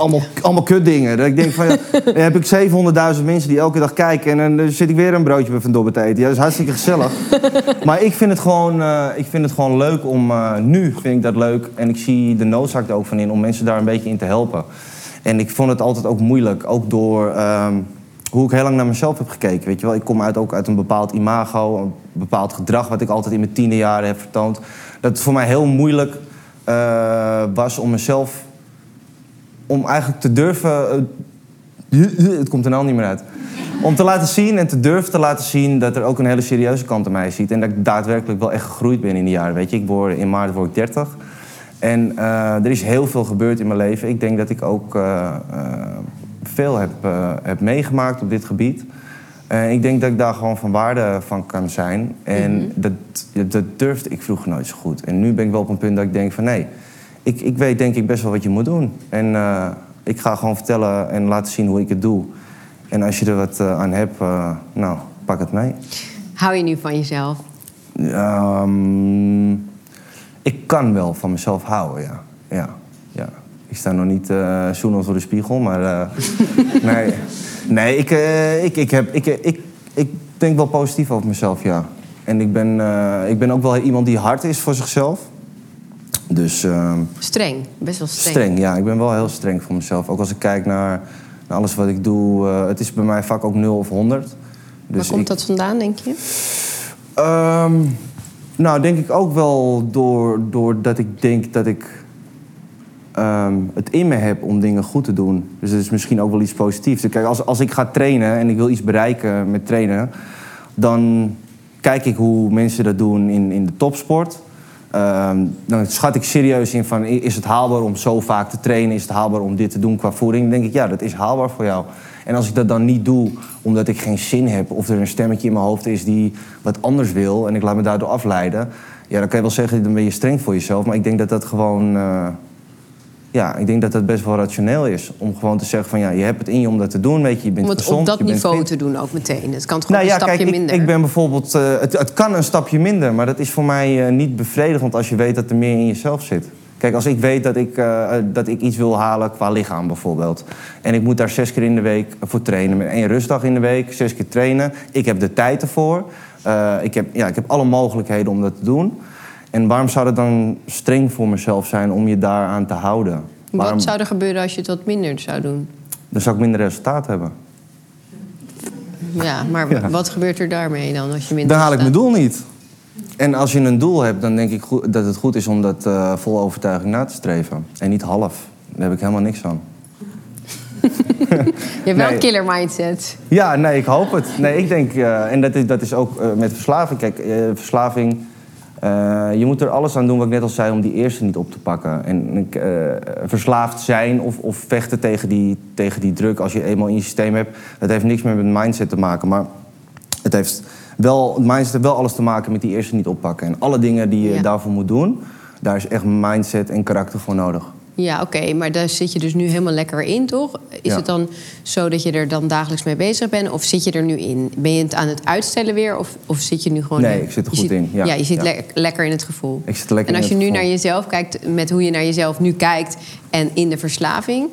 allemaal, allemaal kutdingen. Dat ik denk van, ja, [LAUGHS] dan heb ik 700.000 mensen die elke dag kijken... en dan zit ik weer een broodje bij Van Dobber te eten. Ja, dat is hartstikke gezellig. [LAUGHS] maar ik vind het gewoon, uh, ik vind het gewoon leuk om... Uh, nu vind ik dat leuk en ik zie de noodzaak er ook van in... om mensen daar een beetje in te helpen. En ik vond het altijd ook moeilijk, ook door... Um, hoe ik heel lang naar mezelf heb gekeken. Weet je wel? Ik kom uit, ook uit een bepaald imago, een bepaald gedrag... wat ik altijd in mijn tiende jaren heb vertoond. Dat het voor mij heel moeilijk uh, was om mezelf om eigenlijk te durven. Uh, het komt er nou niet meer uit. Om te laten zien en te durven te laten zien dat er ook een hele serieuze kant aan mij ziet. En dat ik daadwerkelijk wel echt gegroeid ben in die jaren. Weet je, ik word, in maart word ik 30. En uh, er is heel veel gebeurd in mijn leven. Ik denk dat ik ook uh, veel heb, heb meegemaakt op dit gebied. En ik denk dat ik daar gewoon van waarde van kan zijn. En mm -hmm. dat, dat durfde ik vroeger nooit zo goed. En nu ben ik wel op een punt dat ik denk van nee ik, ik weet denk ik best wel wat je moet doen. En uh, ik ga gewoon vertellen en laten zien hoe ik het doe. En als je er wat uh, aan hebt, uh, nou, pak het mee. Hou je nu van jezelf? Um, ik kan wel van mezelf houden, ja. ja, ja. Ik sta nog niet eh zoenend voor de spiegel, maar eh, [LAUGHS] nee. Nee, ik, eh, ik, ik, heb, ik, ik, ik denk wel positief over mezelf, ja. En ik ben, eh, ik ben ook wel iemand die hard is voor zichzelf. Dus ehm, Streng, best wel streng. streng, ja. Ik ben wel heel streng voor mezelf. Ook als ik kijk naar, naar alles wat ik doe. eh, het is bij mij vaak ook 0 of 100. Waar Dus komt ik- dat vandaan, denk je? Ehm, nou, denk ik ook wel door, doordat ik denk dat ik ehm, het in me heb om dingen goed te doen. Dus dat is misschien ook wel iets positiefs. Kijk, als, als ik ga trainen en ik wil iets bereiken met trainen, dan kijk ik hoe mensen dat doen in, in de topsport. Ehm, dan schat ik serieus in van, is het haalbaar om zo vaak te trainen? Is het haalbaar om dit te doen qua voeding? Dan denk ik, ja, dat is haalbaar voor jou. En als ik dat dan niet doe omdat ik geen zin heb... of er een stemmetje in mijn hoofd is die wat anders wil... en ik laat me daardoor afleiden... ja, dan kan je wel zeggen, dan ben je streng voor jezelf. Maar ik denk dat dat gewoon... eh, ja, ik denk dat dat best wel rationeel is. Om gewoon te zeggen van, ja, je hebt het in je om dat te doen. Weet je, je bent Om het gezond, op dat niveau fit. te doen ook meteen. Het kan toch Nou ja, een stapje kijk, minder? ik ben bijvoorbeeld... eh, het, het kan een stapje minder, maar dat is voor mij eh, niet bevredigend... als je weet dat er meer in jezelf zit. Kijk, als ik weet dat ik, eh, dat ik iets wil halen qua lichaam bijvoorbeeld... en ik moet daar zes keer in de week voor trainen... met één rustdag in de week, zes keer trainen... ik heb de tijd ervoor, ik, heb, ja, ik heb alle mogelijkheden om dat te doen... En waarom zou het dan streng voor mezelf zijn om je daaraan te houden? Waarom, Wat zou er gebeuren als je het wat minder zou doen? Dan zou ik minder resultaat hebben. Ja, maar Ja. wat gebeurt er daarmee dan als je minder Dan haal ik mijn doel niet. En als je een doel hebt, dan denk ik dat het goed is om dat eh, vol overtuiging na te streven. En niet half. Daar heb ik helemaal niks aan. [LAUGHS] Je hebt wel Nee. een killer mindset. Ja, nee, ik hoop het. Nee, ik denk, eh, en dat is, dat is ook eh, met verslaving. Kijk, verslaving, eh, je moet er alles aan doen, wat ik net al zei, om die eerste niet op te pakken. En eh, verslaafd zijn of, of vechten tegen die, tegen die druk als je eenmaal in je systeem hebt, dat heeft niks meer met mindset te maken. Maar het heeft wel, mindset heeft wel alles te maken met die eerste niet oppakken. En alle dingen die je Ja. daarvoor moet doen, daar is echt mindset en karakter voor nodig. Ja, oké, maar daar zit je dus nu helemaal lekker in, toch? Is Ja. het dan zo dat je er dan dagelijks mee bezig bent? Of zit je er nu in? Ben je het aan het uitstellen weer? Of, of zit je nu gewoon... Nee, ik zit er goed zit- in, ja. je zit Ja. le- lekker in het gevoel. Ik zit er lekker en als je nu gevoel. naar jezelf kijkt, met hoe je naar jezelf nu kijkt... en in de verslaving...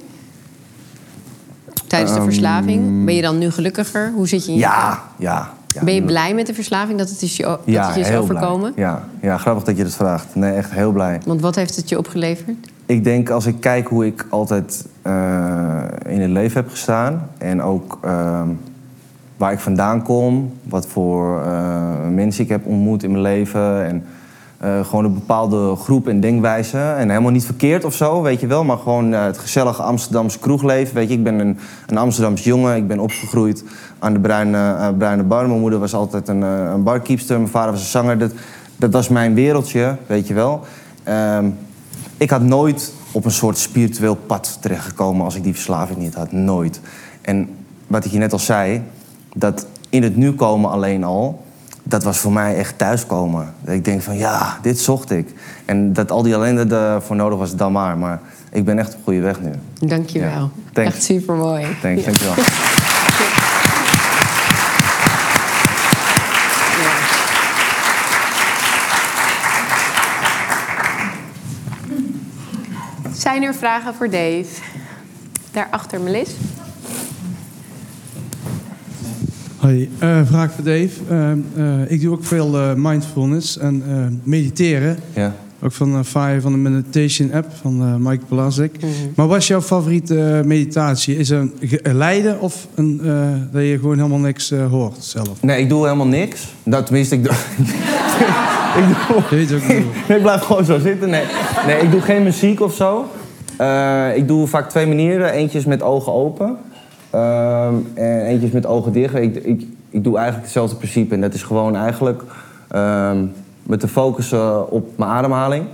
Tijdens de verslaving, ben je dan nu gelukkiger? Hoe zit je in je Ehm, Ja, ja. ja. Ben je blij met de verslaving dat het is, je, dat Ja, het je is overkomen? blij. Ja, ja, grappig dat je dat vraagt. Nee, echt heel blij. Want wat heeft het je opgeleverd? Ik denk als ik kijk hoe ik altijd eh, in het leven heb gestaan... en ook ehm, waar ik vandaan kom, wat voor eh, mensen ik heb ontmoet in mijn leven... en eh, gewoon een bepaalde groep en denkwijze. En helemaal niet verkeerd of zo, weet je wel... maar gewoon het gezellige Amsterdamse kroegleven. Weet je, ik ben een, een Amsterdams jongen. Ik ben opgegroeid aan de Bruine, bruine Bar. Mijn moeder was altijd een, een barkeepster. Mijn vader was een zanger. Dat, dat was mijn wereldje, weet je wel. Ehm, ik had nooit op een soort spiritueel pad terechtgekomen als ik die verslaving niet had. Nooit. En wat ik je net al zei, dat in het nu komen alleen al, dat was voor mij echt thuiskomen. Dat ik denk van ja, dit zocht ik. En dat al die ellende ervoor nodig was, dan maar. Maar ik ben echt op goede weg nu. Dank je wel. Ja. Echt super mooi. Thanks, dankjewel. Zijn er vragen voor Dave? Daarachter Melis. Hoi, eh, vraag voor Dave. Eh, eh, ik doe ook veel eh, mindfulness en eh, mediteren. Ja. Ook van uh, Fire van de Meditation app van eh, Mike Plasik. Maar wat is jouw favoriete meditatie? Is het een geleide of een, eh, dat je gewoon helemaal niks eh, hoort zelf? Nee, ik doe helemaal niks. Dat, tenminste, ik doe... [LAUGHS] ik doe... Je weet ook niet. [LAUGHS] Nee, ik blijf gewoon zo zitten. Nee, nee ik doe geen muziek of zo. Eh, ik doe vaak twee manieren. Eentje met ogen open. Ehm, en eentje met ogen dicht. Ik, ik, ik doe eigenlijk hetzelfde principe. En dat is gewoon eigenlijk ehm, me te focussen op mijn ademhaling.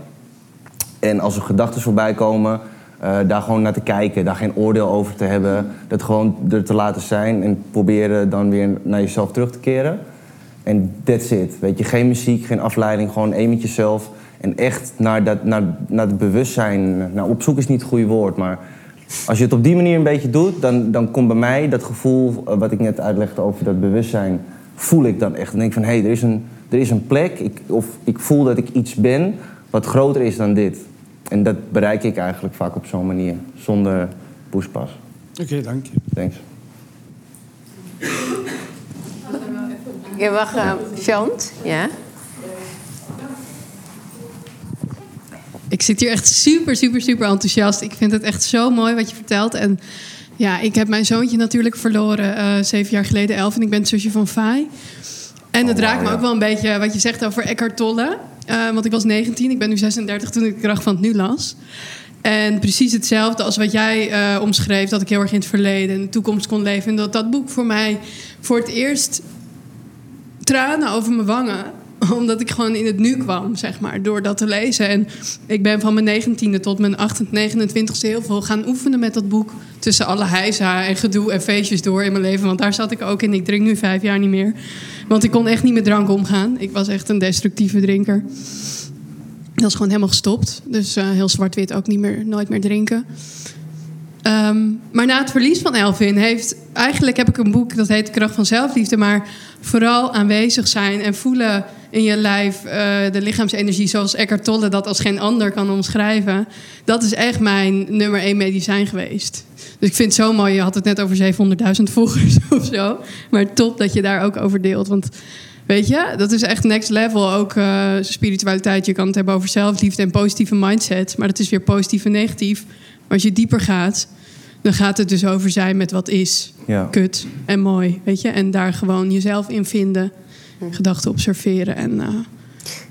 En als er gedachten voorbij komen, eh, daar gewoon naar te kijken. Daar geen oordeel over te hebben. Dat gewoon er te laten zijn. En proberen dan weer naar jezelf terug te keren. En that's it. Weet je, geen muziek, geen afleiding. Gewoon één met jezelf. En echt naar, dat, naar, naar het bewustzijn. Nou, op zoek is niet het goede woord, maar... Als je het op die manier een beetje doet, dan, dan komt bij mij dat gevoel... eh, wat ik net uitlegde over dat bewustzijn... voel ik dan echt. Dan denk ik van, hé, hey, er, is een, er is een plek. Ik, of ik voel dat ik iets ben wat groter is dan dit. En dat bereik ik eigenlijk vaak op zo'n manier, zonder poespas. Oké, dank je. Thanks. Ja, wacht, uh, Chant, ja? Ik zit hier echt super, super, super enthousiast. Ik vind het echt zo mooi wat je vertelt. En ja, ik heb mijn zoontje natuurlijk verloren uh, zeven jaar geleden, elf. En ik ben het zusje van Fai. En het Oh, raakt me ook wel een beetje wat je zegt over Eckhart Tolle. Uh, want ik was 19, ik ben nu 36 toen ik de kracht van het nu las. En precies hetzelfde als wat jij uh, omschreef, dat ik heel erg in het verleden en de toekomst kon leven. En dat dat boek voor mij voor het eerst tranen over mijn wangen [LAUGHS] omdat ik gewoon in het nu kwam, zeg maar, door dat te lezen. En ik ben van mijn 19e tot mijn 29e heel veel gaan oefenen met dat boek. Tussen alle heisa en gedoe en feestjes door in mijn leven. Want daar zat ik ook in. Ik drink nu vijf jaar niet meer. Want ik kon echt niet met drank omgaan. Ik was echt een destructieve drinker. Dat is gewoon helemaal gestopt. Dus uh, heel zwart-wit ook niet meer, nooit meer drinken. Um, maar na het verlies van Elvin heeft... Eigenlijk heb ik een boek, dat heet Kracht van Zelfliefde. Maar vooral aanwezig zijn en voelen in je lijf... Uh, de lichaamsenergie zoals Eckhart Tolle dat als geen ander kan omschrijven. Dat is echt mijn nummer één medicijn geweest. Dus ik vind het zo mooi. Je had het net over 700.000 volgers [LAUGHS] of zo. Maar top dat je daar ook over deelt. Want weet je, dat is echt next level. Ook uh, spiritualiteit. Je kan het hebben over zelfliefde en positieve mindset. Maar dat is weer positief en negatief. Maar als je dieper gaat, dan gaat het dus over zijn met wat is. Ja. Kut en mooi, weet je. En daar gewoon jezelf in vinden. Gedachten observeren en... Uh,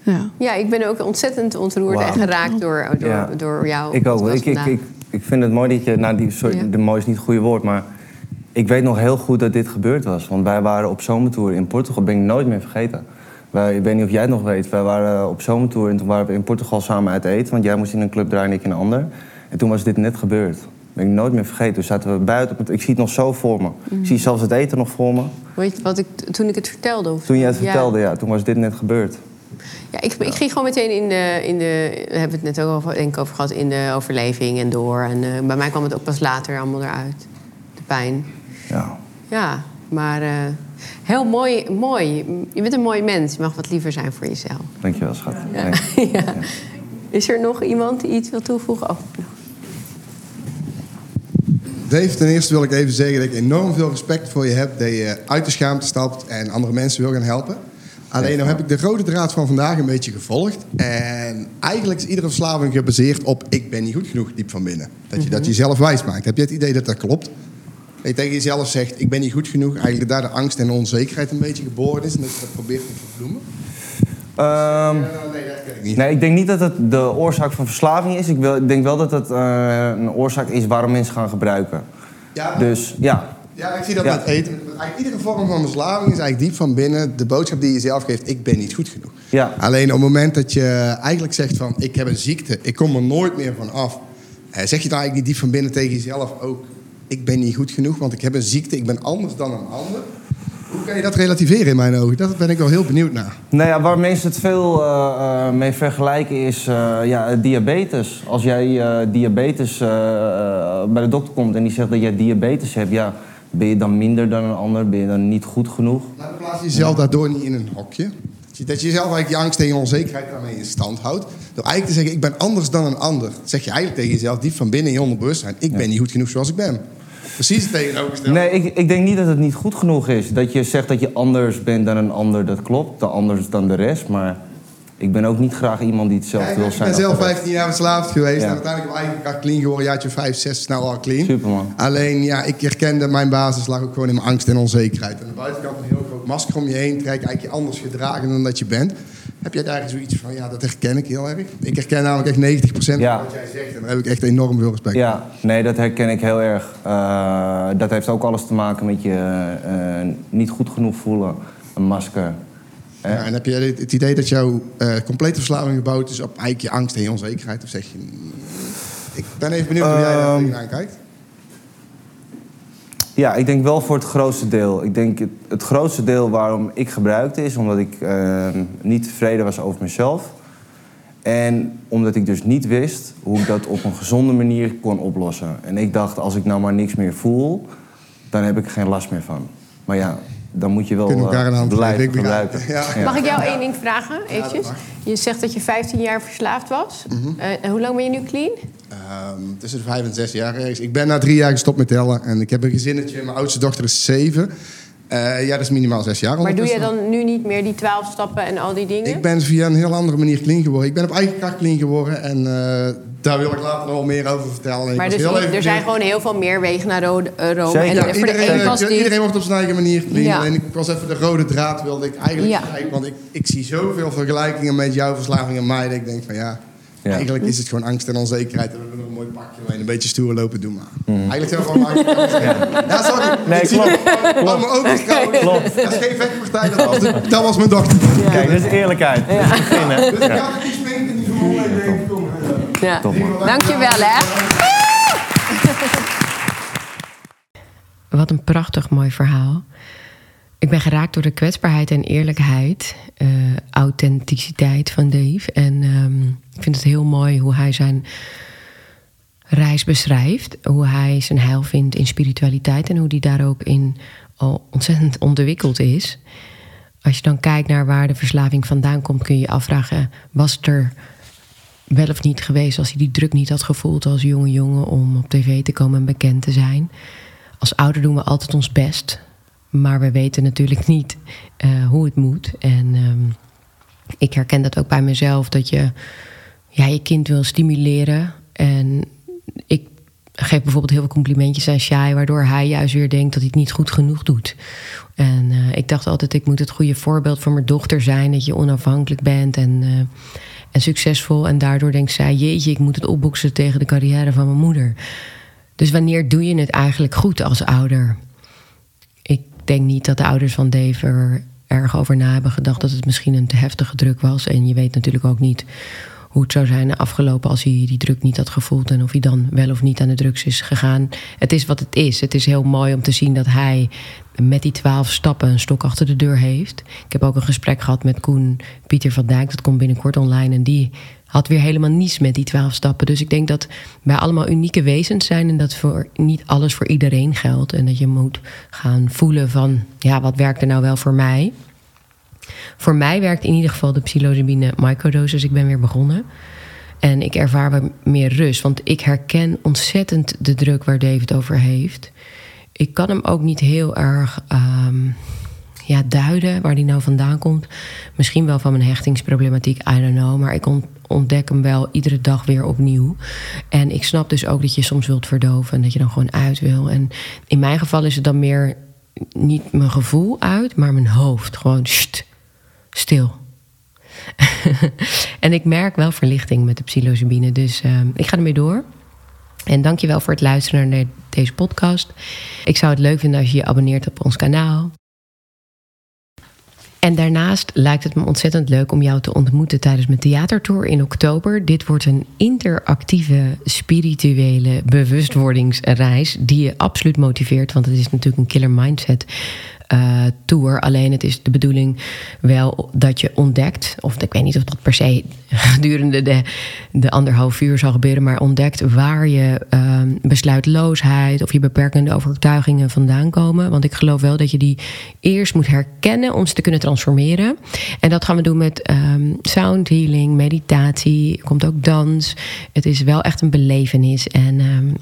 ja. ja, ik ben ook ontzettend ontroerd en geraakt door, door, Ja. door jou. Ik ook. Ik, ik, ik, ik vind het mooi dat je... Nou, die, sorry, Ja. de mooi is niet het goede woord, maar... Ik weet nog heel goed dat dit gebeurd was. Want wij waren op zomertour in Portugal. ben ik nooit meer vergeten. Wij, ik weet niet of jij het nog weet. Wij waren op zomertour en toen waren we in Portugal samen uit eten. Want jij moest in een club draaien en ik in een ander. En toen was dit net gebeurd. ben ik nooit meer vergeten. Toen zaten we buiten. op het- Ik zie het nog zo voor me. Ik zie zelfs het eten nog voor me. Weet je wat ik, toen ik het vertelde? Of, Toen jij het Ja. vertelde, ja. Toen was dit net gebeurd. Ja, ik, ik ging gewoon meteen in de, in de... We hebben het net ook over, denk ik, over gehad in de overleving en door. En eh, bij mij kwam het ook pas later allemaal eruit. De pijn. Ja. Ja, maar eh, heel mooi, mooi. Je bent een mooi mens. Je mag wat liever zijn voor jezelf. Dankjewel, schat. Ja. Thanks. [LAUGHS] ja. Is er nog iemand die iets wil toevoegen? Oh, Dave, ten eerste wil ik even zeggen dat ik enorm veel respect voor je heb. Dat je uit de schaamte stapt en andere mensen wil gaan helpen. Alleen nou heb ik de rode draad van vandaag een beetje gevolgd. En eigenlijk is iedere verslaving gebaseerd op ik ben niet goed genoeg diep van binnen. Dat je dat jezelf wijs maakt. Heb je het idee dat dat klopt? Dat je tegen jezelf zegt ik ben niet goed genoeg. Eigenlijk daar de angst en de onzekerheid een beetje geboren is. En dat je dat probeert te verbloemen. Ehm, Nee, ik niet. nee, ik denk niet dat het de oorzaak van verslaving is. Ik, wil, ik denk wel dat het eh, een oorzaak is waarom mensen gaan gebruiken. Ja, Dus ja, Ja, ik zie dat Ja. met eten. Iedere vorm van verslaving is eigenlijk diep van binnen de boodschap die je zelf geeft: ik ben niet goed genoeg. Ja. Alleen op het moment dat je eigenlijk zegt van ik heb een ziekte, ik kom er nooit meer van af, eh, zeg je dan eigenlijk niet diep van binnen tegen jezelf ook: ik ben niet goed genoeg, want ik heb een ziekte, ik ben anders dan een ander. Hoe kan je dat relativeren in mijn ogen? Dat ben ik wel heel benieuwd naar. Nou ja, waar mensen het veel eh, eh, mee vergelijken is eh, ja, diabetes. Als jij diabetes bij de dokter komt en die zegt dat jij diabetes hebt, ja, ben je dan minder dan een ander? Ben je dan niet goed genoeg? Maar dan plaats je jezelf daardoor niet in een hokje. Dat je, jezelf eigenlijk je angst en je onzekerheid daarmee in stand houdt. Door eigenlijk te zeggen, ik ben anders dan een ander. Dat zeg je eigenlijk tegen jezelf diep van binnen in je onderbewustzijn. Ik ben niet goed genoeg zoals ik ben. Precies het tegenovergestelde. Nee, ik, ik denk niet dat het niet goed genoeg is. Dat je zegt dat je anders bent dan een ander, dat klopt. De anders dan de rest, maar ik ben ook niet graag iemand die hetzelfde Ja, wil ik zijn. ben zelf als de rest. 15 jaar verslaafd geweest. Ja. En uiteindelijk heb ik eigenlijk clean geworden. Jaartje 5, 6, snel al clean. Superman. Alleen, ja, ik herkende mijn basis lag ook gewoon in mijn angst en onzekerheid. Aan de buitenkant heel masker om je heen. Trek eigenlijk je anders gedragen dan dat je bent. Heb jij daar eigenlijk zoiets van, ja, dat herken ik heel erg. Ik herken namelijk echt 90% Ja. van wat jij zegt. En daar heb ik echt enorm veel respect voor. Ja, nee, dat herken ik heel erg. Eh, dat heeft ook alles te maken met je eh, niet goed genoeg voelen. Een masker. Ja, en heb je het het idee dat jouw eh, complete verslaving gebouwd is op eigenlijk je angst en je onzekerheid? Of zeg je... mm, Ik ben even benieuwd hoe jij daar Ehm, tegenaan kijkt. Ja, ik denk wel voor het grootste deel. Ik denk het, het grootste deel waarom ik gebruikte is omdat ik eh, niet tevreden was over mezelf. En omdat ik dus niet wist hoe ik dat op een gezonde manier kon oplossen. En ik dacht, als ik nou maar niks meer voel, dan heb ik er geen last meer van. Maar ja, dan moet je wel Kunnen elkaar een eh, hand blijven gebruiken. Ja. Mag ik jou één ding vragen, eventjes? je zegt dat je 15 jaar verslaafd was. Eh, en hoe lang ben je nu clean? Ehm, tussen de vijf en zes jaar ergens. Ik ben na drie jaar gestopt met tellen. En ik heb een gezinnetje. Mijn oudste dochter is zeven. Eh, ja, dat is minimaal zes jaar Maar doe je dan nu niet meer die 12 stappen en al die dingen? Ik ben via een heel andere manier clean geworden. Ik ben op eigen kracht clean geworden. En eh, daar wil ik later nog wel meer over vertellen. En maar dus heel er zijn gewoon heel veel meer wegen naar Rome. eh, Rome. Zeker. En Ja, voor de iedereen, die... iedereen wordt op zijn eigen manier clean. Ja. Alleen ik was even de rode draad wilde ik eigenlijk Ja. kijken. Want ik, ik zie zoveel vergelijkingen met jouw verslaving en mij. Dat ik denk van Ja. Eigenlijk is het gewoon angst en onzekerheid. En we hebben nog een mooi pakje mee en een beetje stoer lopen doen. Maar Mhm. eigenlijk zijn we gewoon angst. Ja, sorry. Nee, ik klopt. mijn. Klopt. Dat is geen vechtpartij. Dat was, de- dat was mijn dochter. Kijk, dat is eerlijkheid. Dat is het begin, hè? Dus ik had het niet denk, kom. eh, Ja. Top, man. Dankjewel, hè. [LAUGHS] Wat een prachtig mooi verhaal. Ik ben geraakt door de kwetsbaarheid en eerlijkheid, eh, authenticiteit van Dave. En ehm, ik vind het heel mooi hoe hij zijn reis beschrijft. Hoe hij zijn heil vindt in spiritualiteit en hoe hij daar ook in al ontzettend ontwikkeld is. Als je dan kijkt naar waar de verslaving vandaan komt, kun je je afvragen: was het er wel of niet geweest als hij die druk niet had gevoeld als jonge jongen om op tv te komen en bekend te zijn? Als ouder doen we altijd ons best, maar we weten natuurlijk niet eh, hoe het moet. En ehm, ik herken dat ook bij mezelf, dat je ja, je kind wil stimuleren. En ik geef bijvoorbeeld heel veel complimentjes aan Shai, waardoor hij juist weer denkt dat hij het niet goed genoeg doet. En eh, ik dacht altijd, ik moet het goede voorbeeld voor mijn dochter zijn, dat je onafhankelijk bent en, eh, en succesvol. En daardoor denkt zij, jeetje, ik moet het opboksen tegen de carrière van mijn moeder. Dus wanneer doe je het eigenlijk goed als ouder? Denk niet dat de ouders van Dave er erg over na hebben gedacht dat het misschien een te heftige druk was. En je weet natuurlijk ook niet hoe het zou zijn afgelopen als hij die druk niet had gevoeld en of hij dan wel of niet aan de drugs is gegaan. Het is wat het is. Het is heel mooi om te zien dat hij met die twaalf stappen een stok achter de deur heeft. Ik heb ook een gesprek gehad met Koen Pieter van Dijk, dat komt binnenkort online. En die had weer helemaal niets met die twaalf stappen. Dus ik denk dat wij allemaal unieke wezens zijn en dat voor niet alles voor iedereen geldt. En dat je moet gaan voelen van, ja, wat werkt er nou wel voor mij? Voor mij werkt in ieder geval de psilocybine microdose, ik ben weer begonnen. En ik ervaar wat meer rust, want ik herken ontzettend de druk waar David over heeft. Ik kan hem ook niet heel erg ehm, ja, duiden waar die nou vandaan komt. Misschien wel van mijn hechtingsproblematiek, I don't know. Maar ik ontdek hem wel iedere dag weer opnieuw. En ik snap dus ook dat je soms wilt verdoven en dat je dan gewoon uit wil. En in mijn geval is het dan meer niet mijn gevoel uit, maar mijn hoofd. Gewoon sst, stil. [LAUGHS] en ik merk wel verlichting met de psilocybine. Dus ehm, ik ga ermee door. En dankjewel voor het luisteren naar deze podcast. Ik zou het leuk vinden als je je abonneert op ons kanaal. En daarnaast lijkt het me ontzettend leuk om jou te ontmoeten tijdens mijn theatertour in oktober. Dit wordt een interactieve, spirituele bewustwordingsreis die je absoluut motiveert, want het is natuurlijk een killer mindset. Eh, tour. Alleen het is de bedoeling wel dat je ontdekt, of ik weet niet of dat per se [LAUGHS] gedurende de, de anderhalf uur zal gebeuren, maar ontdekt waar je ehm, besluitloosheid of je beperkende overtuigingen vandaan komen. Want ik geloof wel dat je die eerst moet herkennen om ze te kunnen transformeren. En dat gaan we doen met ehm, sound healing, meditatie, komt ook dans. Het is wel echt een belevenis en ehm,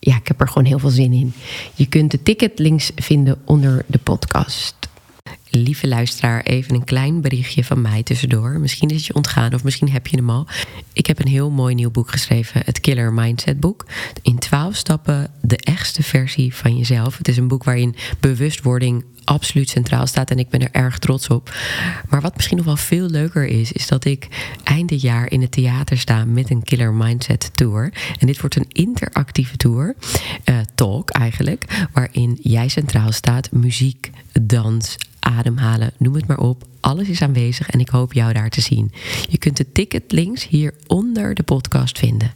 ja, ik heb er gewoon heel veel zin in. Je kunt de ticketlinks vinden onder de podcast. Lieve luisteraar, even een klein berichtje van mij tussendoor. Misschien is het je ontgaan of misschien heb je hem al. Ik heb een heel mooi nieuw boek geschreven, het Killer Mindset boek. In 12 stappen de echtste versie van jezelf. Het is een boek waarin bewustwording absoluut centraal staat en ik ben er erg trots op. Maar wat misschien nog wel veel leuker is, is dat ik eind dit jaar in het theater sta met een Killer Mindset Tour. En dit wordt een interactieve tour, eh, talk eigenlijk, waarin jij centraal staat, muziek, dans, ademhalen, noem het maar op. Alles is aanwezig en ik hoop jou daar te zien. Je kunt de ticketlinks hier onder de podcast vinden.